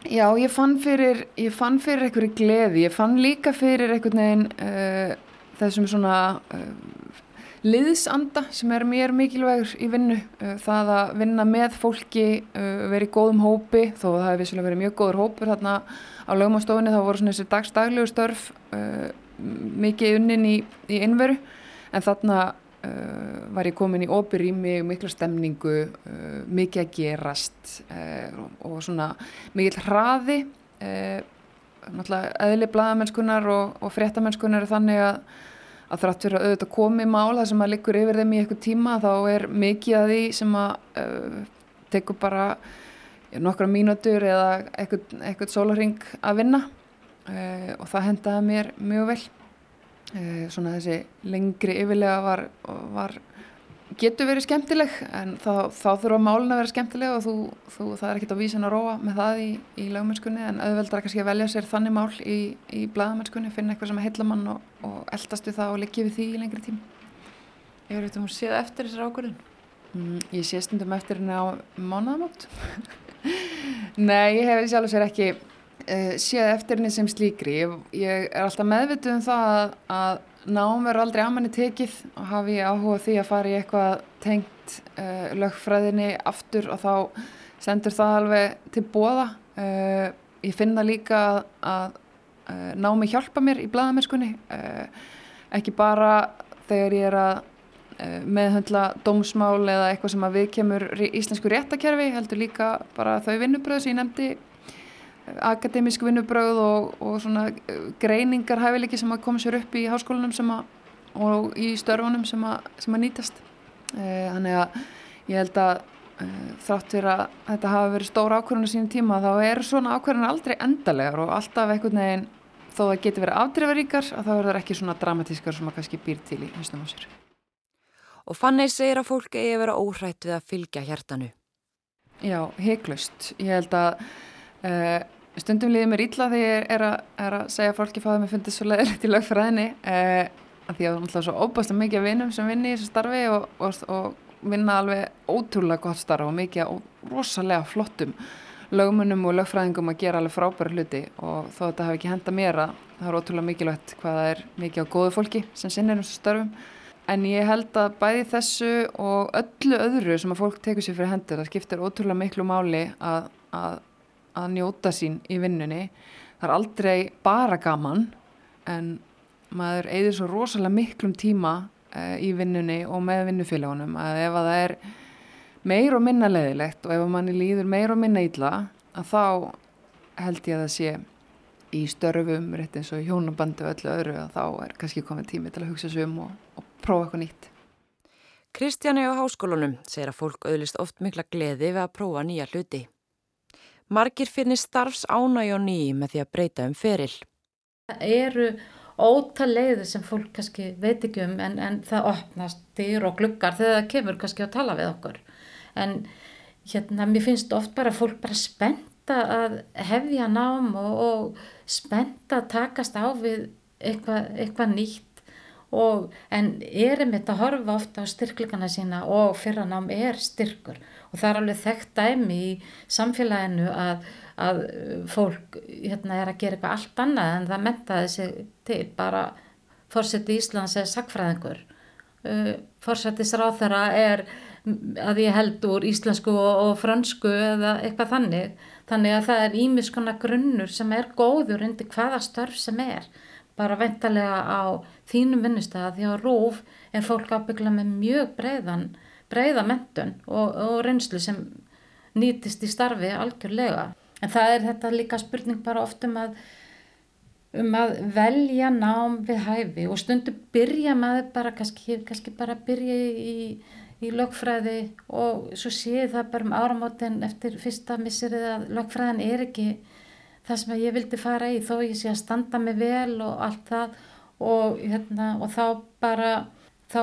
Já, ég fann fyrir, ég fann fyrir einhverju gleði, ég fann líka fyrir einhvern veginn uh, þessum svona uh, liðsanda sem er mér mikilvægur í vinnu. Uh, það að vinna með fólki, verið í góðum hópi, þó það hefði vissilega verið mjög góður hópur þarna á lögmástofinni, þá voru svona þessi dagstaglegu störf mikið unnin í, í innveru, en þarna Uh, var ég komin í óbyrými, miklu stemningu, uh, mikið að gerast uh, og svona mikil hraði, náttúrulega eðli bladamennskunar og, og fréttamennskunar er þannig að, að þrátt fyrir að auðvitað komi mál það sem að liggur yfir þeim í eitthvað tíma þá er mikið að því sem að tekur bara nokkra mínútur eða eitthvað, eitthvað sólaring að vinna. Og það hendaði mér mjög vel svona þessi lengri yfirlega var, var getur verið skemmtileg en þá, þá þurfa málun að vera skemmtileg og þú, þú, það er ekkert á vísin að róa með það í, í lögmennskunni en auðveldar kannski að velja sér þannig mál í, í bladamennskunni, finna eitthvað sem er heitlamann og, og eldast við það og leggja við því í lengri tím Ég verður þú séð eftir þessar ákvörðun? Mm, ég sé stundum eftir henni á mánuðamót <laughs> Nei, ég hef sjálf sér ekki uh, séð eftir henni sem slíkri ég, ég er alltaf meðvituð um það að, að nám verður aldrei að manni tekið og hafi ég áhuga því að fara í eitthvað tengt uh, lögfræðinni aftur og þá sendur það alveg til bóða. Uh, ég finna líka að, að námi hjálpa mér í bladamennskunni, ekki bara þegar ég er að meðhundla dómsmál eða eitthvað sem að við kemur íslensku réttakerfi, heldur líka bara þau vinnubröð sem ég nefndi akademísk vinnubröð og, og svona eh, greiningar hæfileiki sem að koma sér upp í háskólanum að, og í störfunum sem að, sem að nýtast. E, þannig að ég held að e, þrátt fyrir að þetta hafi verið stóra ákvörðinu sínum tíma þá eru svona ákvörðinu aldrei endalegar og alltaf einhvern veginn þó það getur verið afdrifaríkar að það ekki svona dramatískar sem að kannski býr til í hlustum á sér. Og Fanny segir að fólk eigi að vera óhrætt við að fylgja hjertanu Já, heiklust. Ég held að Uh, stundum líður mér ítla þegar ég er að, er að segja fólki að mér fundið svo leiðilegt í lögfræðinni uh, af því að það er svo óbæst mikið vinnum sem vinni í þessu starfi og, og, og vinna alveg ótrúlega gott starf og mikið og rosalega flottum lögmunum og lögfræðingum að gera alveg frábæri hluti. Og þó að þetta hafi ekki henda mér að það er ótrúlega mikilvægt hvað það er mikið á góðu fólki sem sinnir um þessu starfum en ég held að bæði þessu og öllu öðru sem að fólk tekur sér fyrir hendur það skiptir ótrúlega miklu máli að, að að njóta sín í vinnunni það er aldrei bara gaman en maður eigður svo rosalega miklum tíma uh, í vinnunni og með vinnufélagunum að ef að það er meir og minna leðilegt og ef manni líður meir og minna ítla að þá held ég að það sé í störfum, rétt eins og hjónabandi og öllu öðru að þá er kannski komið tími til að hugsa svo um og, og prófa eitthvað nýtt. Kristjani á háskólunum segir að fólk auðlist oft mikla gleði við að prófa nýja hluti. Margir finnir starfs ánæg og nýji með því að breyta um feril. Það eru ótal leiðir sem fólk kannski veit ekki um en, en það opnast dyr og glukkar þegar það kemur kannski að tala við okkur. En hérna, mér finnst oft bara fólk bara spenta að hefja nám og, og spenta að takast á við eitthvað, eitthvað nýtt og en erum þetta að horfa ofta á styrkleikana sína og fyrra nám er styrkur og það er alveg þekkt dæmi í samfélaginu að, að fólk hérna, er að gera eitthvað allt annað en það mentaði sig til. Bara fórseti Íslands er sagfræðingur uh, fórsetisráð þeirra er að ég held úr íslensku og, og fransku eða eitthvað þannig. Þannig að það er ímiskona grunnur sem er góður undir hvaða störf sem er. Bara veintalega á þínum vinnustæða því að rúf er fólk ábyggla með mjög breiðan, breiða mentun og, og reynslu sem nýtist í starfi algjörlega. En það er þetta líka spurning bara oft um að, um að velja nám við hæfi og stundu byrja maður bara, kannski, kannski bara byrja í, í lögfræði og svo séu það bara um áramótin eftir fyrsta missirið að lögfræðin er ekki það sem ég vildi fara í þó ég sé að standa mig vel og allt það og, hérna, og þá bara þá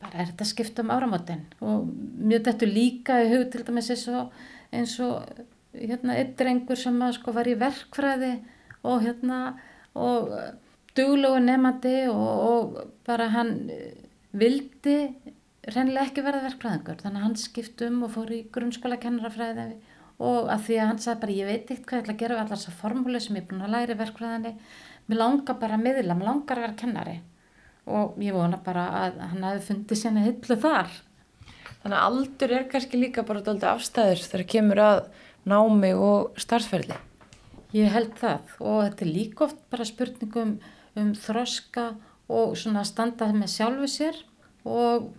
bara er þetta skipt um áramotinn og mjög þetta líka í hug til dæmis eins og, hérna, einn drengur sem sko, var í verkfræði og hérna og duglugu nefandi og, og bara hann vildi reynilega ekki verða verkfræðingur. Þannig að hann skipt um og fór í grunnskóla kennarafræði og að því að hann sagði bara ég veit eitt hvað ég ætla að gera við allar þessar formúli sem ég er búin að læra í verkfræðinni. Mér langar bara að miðla, mér langar að vera kennari og ég vona bara að hann hafi fundið sérna hillu þar. Þannig að aldur er kannski líka bara doldið afstæður þegar kemur að námi og starfsferðli Ég held það. Og þetta er líka oft bara spurningum um þroska og svona standað með sjálfu sér. Og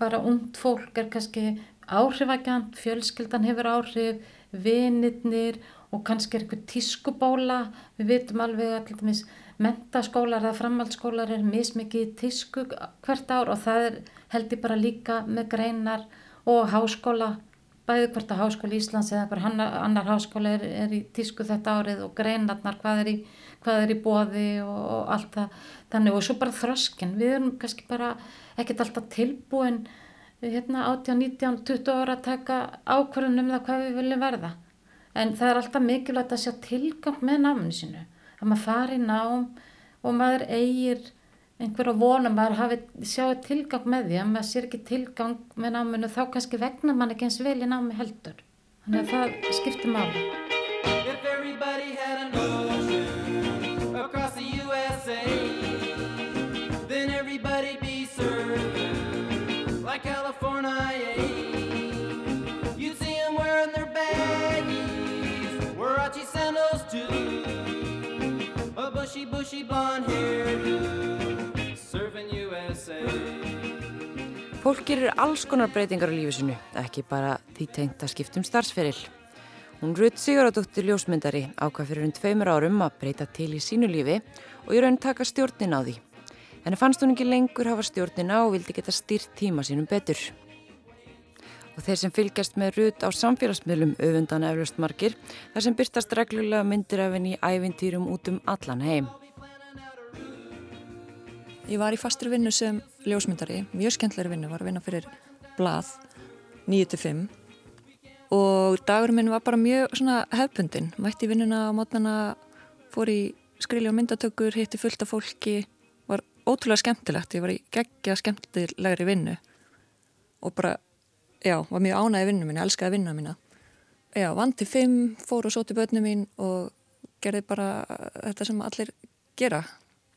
bara ungd fólk er kannski áhrifakant, fjölskyldan hefur áhrif, vinirnir og kannski er eitthvað tískubóla, við vitum alveg að til dæmis mentaskólar eða framhaldsskólar er mismikið tísku hvert ár og það er held ég bara líka með greinar og háskóla bæði hvort að Háskóli Íslands eða einhver annar, háskóli er, er í tísku þetta árið og greinarnar hvað er í, hvað er í bóði og, og allt það. Þannig og svo bara þroskin. Við erum kannski bara ekkert alltaf tilbúin hérna 18, 19, 20 ára að taka ákvörðun um það hvað við viljum verða. En það er alltaf mikilvægt að sjá tilgang með náminu sínu. Að maður fari nám og maður eigir einhver að vona maður hafi sjáu tilgang með því. Að maður sér ekki tilgang með náminu þá kannski vegna mann ekki eins vel í námi heldur. Þannig að það skiptir máli bushy, bushy blonde hairdo, serving USA. Fólk gerir alls konar breytingar á lífi sinu, ekki bara því tengt að skiptum starfsferil. Hún Rutt Siguradóttir ljósmyndari ákvað fyrir um tveimur árum að breyta til í sínu lífi og í raun taka stjórnin á því. Henni fannst hún ekki lengur hafa stjórnina og vildi geta styrt tíma sínum betur. Og þeir sem fylgjast með Rutt á samfélagsmiðlum öfundan eflust margir, þar sem byrstast reglulega myndir af henni í ævintýrum út um allan heim. Ég var í fastri vinnu sem ljósmyndari, mjög skemmtlegri vinnu, var að vinna fyrir blað 9-5 og dagur minn var bara mjög hefbundin, mætti vinnuna á mótnana, fór í skrili og myndatökur, hitti fullt af fólki, var ótrúlega skemmtilegt, ég var í geggja skemmtilegri vinnu. Og bara, já, var mjög ánæði vinnu mín, ég elskaði vinnu mína. Já, vann til 5, fór og sóti börnum mín og gerði bara þetta sem allir gera,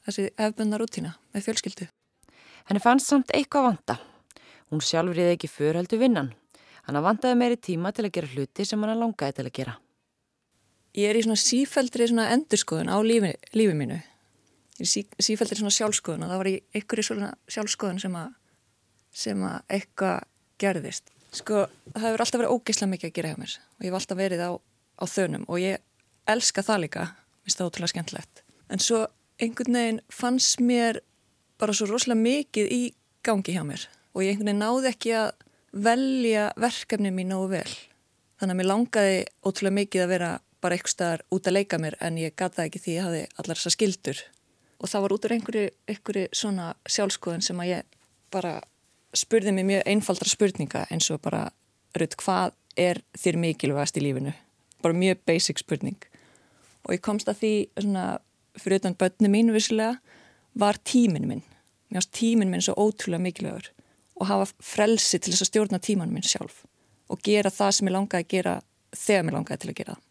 þessi hefbundna rútína með fjölskyldu. Henni fannst samt eitthvað vanta. Hún sjálf riði ekki förhöldu vinnan. Hann vandaði meiri tíma til að gera hluti sem hann langaði til að gera. Ég er í svona sífældri svona endurskoðun á lífi, lífi mínu. Ég er sí, sífældri svona sjálfskoðun og það var í einhverju svona sjálfskoðun sem að, sem að eitthvað gerðist. Sko, það hefur alltaf verið ógeðslega mikið að gera hjá mér og ég hef alltaf verið á, á þönum og ég elska það líka, minnst það ótrúlega skemmtilegt. En svo einhvern veginn fannst mér bara svo rosalega mikið í gangi hjá mér og ég einhvern veginn náði ekki að velja verkefni mín nógu vel. Þannig að mér langaði ótrúlega mikið að vera bara eitthvað staðar út að leika mér en ég gata ekki því ég hafði allar þessar skildur. Og það var út úr einhverju, einhverju svona sjálfskoðun sem að ég bara spurði mig mjög einfaldra spurninga eins og bara, Rutt, hvað er þér mikilvægast í lífinu? Bara mjög basic spurning. Og ég komst að því svona fyrir utan börnu mínu vissilega var tímin minn. Mér finnst tímin minn svo ótrúlega mikilvægur og hafa frelsi til þess að stjórna tíman minn sjálf og gera það sem ég langaði að gera þegar mér langaði til að gera það.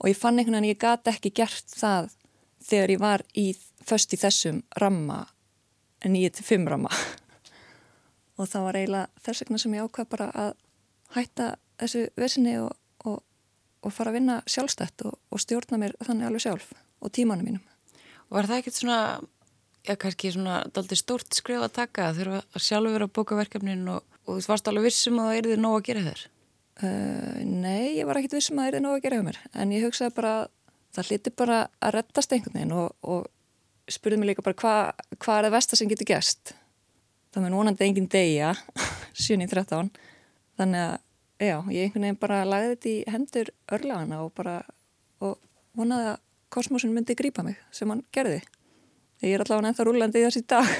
Og ég fann einhvern veginn að ég gati ekki gert það þegar ég var í, först í þessum ramma, 9-5 ramma. Og það var eiginlega þess vegna sem ég ákvað bara að hætta þessu vesinni og, og, og fara að vinna sjálfstætt og, og stjórna mér þannig alveg sjálf og tímanum mínum. Og var það ekkert svona, já kannski svona daldi stórt skrif að taka að þurfa að sjálfur vera að bóka verkefnin og, og þú varst alveg vissum að það er þið nóg að gera þér? Uh, nei, ég var ekkert vissum að það er þið nóg að gera hjá mér en ég hugsaði bara, það hliti bara að rettast einhvern veginn og, og spurði mig líka bara hvað hva er það versta sem getur gæst. Það með vonandi engin degja, 7.13 þannig að, já, ég einhvern veginn bara lagði þetta í hendur örlagana og bara, og vonaði að kosmosin myndi grípa mig sem hann gerði. Ég er allavega ennþá rúlandi í þessi dag.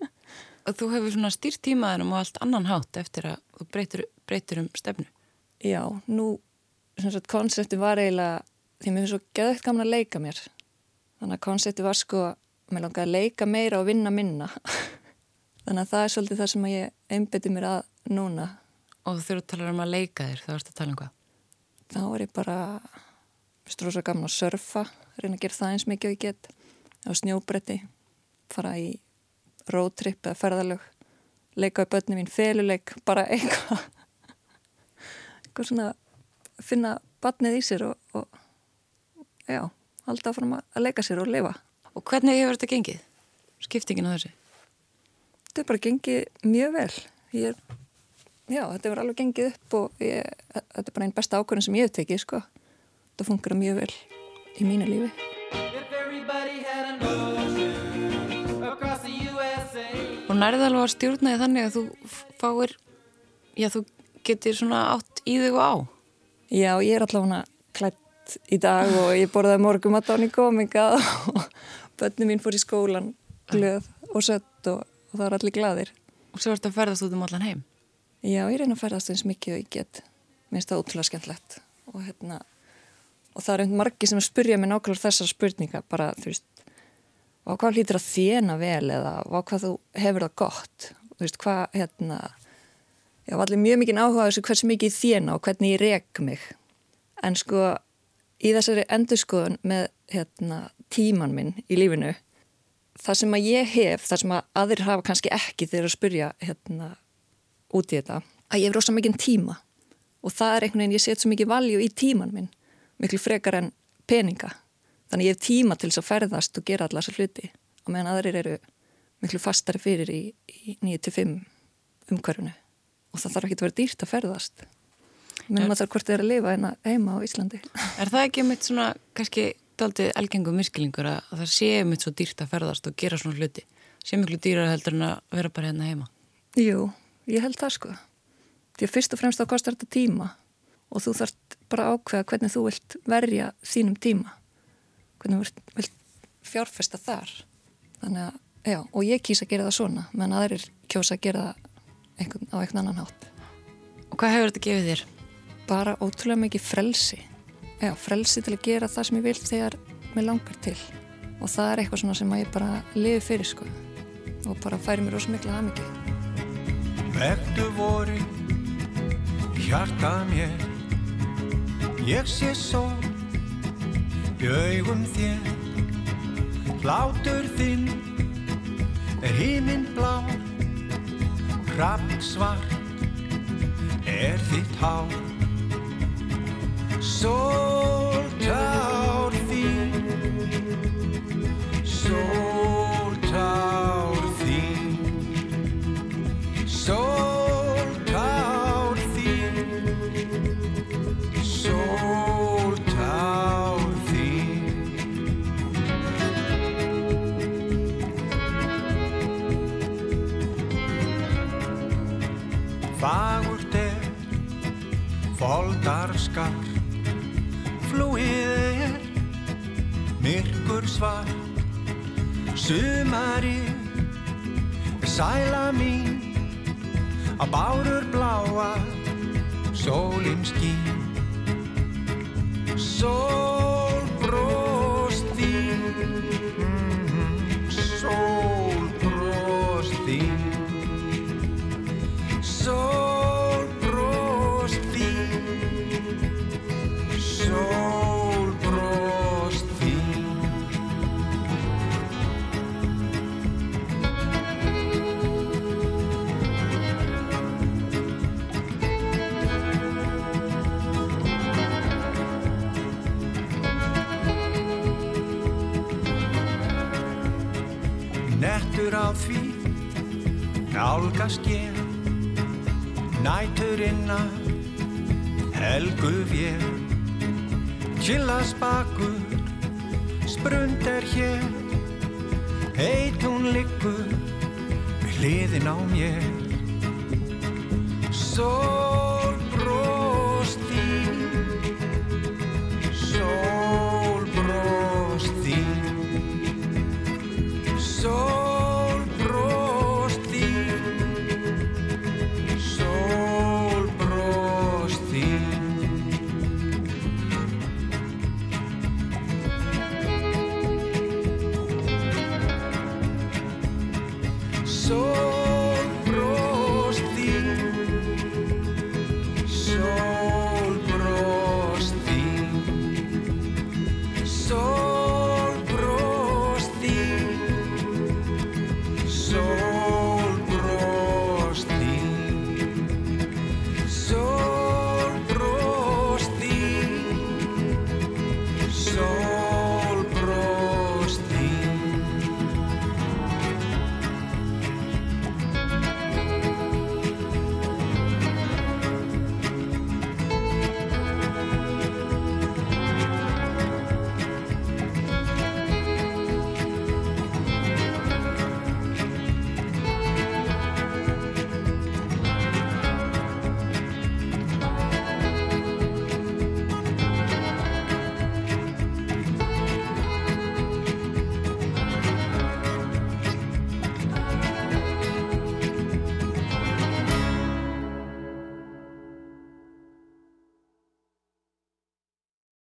<laughs> Og þú hefur svona stýrt tímaðinum og allt annan hátt eftir að þú breytir, breytir um stefnu. Já, nú, konsepti var eiginlega, því mér finnst svo geðveikt gaman að leika mér. Þannig að konsepti var sko, mér langaði að leika meira og vinna minna. <laughs> Þannig að það er svolítið það sem ég einbeti mér að núna. Og þegar þú talar um að leika þér, þá ertu að tala um hvað? Þá er ég bara, finnst rosa gaman að surfa, reyna að gera það eins mikið og ég get á snjóbretti, fara í roadtrip eða ferðalög leika á börnum mín, feluleik bara eitthvað eitthvað svona finna barnið í sér og, og já, halda áfram að leika sér og lifa Og hvernig hefur þetta gengið? Skiptingin á þessu? Þetta er bara gengið mjög vel. Ég er, já, þetta hefur alveg gengið upp og ég, þetta er bara einn besta ákvörðin sem ég hef tekið, sko. Þetta funkar mjög vel í mínu lífi. Og nærið alveg að stjórna því þannig að þú fáir, já þú geti svona átt í þig og á? Já, ég er allavega klætt í dag og ég borðaði morgum að dáni kominga og <laughs> bönni mín fór í skólan glöð og sött og, og það var allir gladir. Og svo ertu að ferðast út um allan heim? Já, ég reyna að ferðast eins mikið og ég get. Mér finnst það ótrúlega skemmtlegt og hérna, og það er einhvern margi sem spurja mér nákvæmlega þessar spurninga, bara, þú veist, á hvað hlýtur að þjena vel eða á hvað þú hefur það gott, þú veist, hvað, hérna, ég var allir mjög mikið áhuga þessu hversu mikið þjena og hvernig ég rek mig, en sko, í þessari endurskoðun með, hérna, tíman minn í lífinu, það sem að ég hef, það sem að aðrir hafa kannski ekki þegar að spurja, hérna, út í þetta, að ég hef rosa mikið tíma og það er einhvern veginn, ég set svo mikið valju í tíman minn, miklu frekar en peninga. Þannig ég hef tíma til þess að ferðast og gera allar þessar hluti og meðan aðrir eru miklu fastari fyrir í, í 9-5 umhverfunu og það þarf ekki að vera dýrt að ferðast. Minnum að það er hvort þið er að lifa hérna heima á Íslandi. Er það ekki mitt svona, kannski daldið elgengum miskilingur að, að það sé mitt svo dýrt að ferðast og gera svona hluti? Sé miklu dýrar heldur en að vera bara hérna heima? Jú, ég held það sko. Því að fyrst og fremst þá kostar þetta tíma og þú þarft bara að ákveða hvernig þú vilt verja þínum tíma. Hvernig þú vilt, fjárfesta þar. Þannig að, já, og ég kýsa að gera það svona, menn aðrir kjósa að gera það einhvern, á einhvern annan hátt. Og hvað hefur þetta gefið þér? Bara ótrúlega mikið frelsi. Já, frelsi til að gera það sem ég vil þegar mér langar til. Og það er eitthvað sem ég bara lifi fyrir sko. Og bara færi mér ósum mikla hafmyggi. Vektu voru hjarta mér Ég sé sól í augum þér Hlátur þinn er himinn blá Hrapp svart er þitt hár Sóltár þín Myrkur svar Sumari Sæla mín Á bárur bláa Sólin skín. Sól næturinna helgu vér Chillas bakur sprund er hér. Heit hún liggur við hliðin á mér. Svo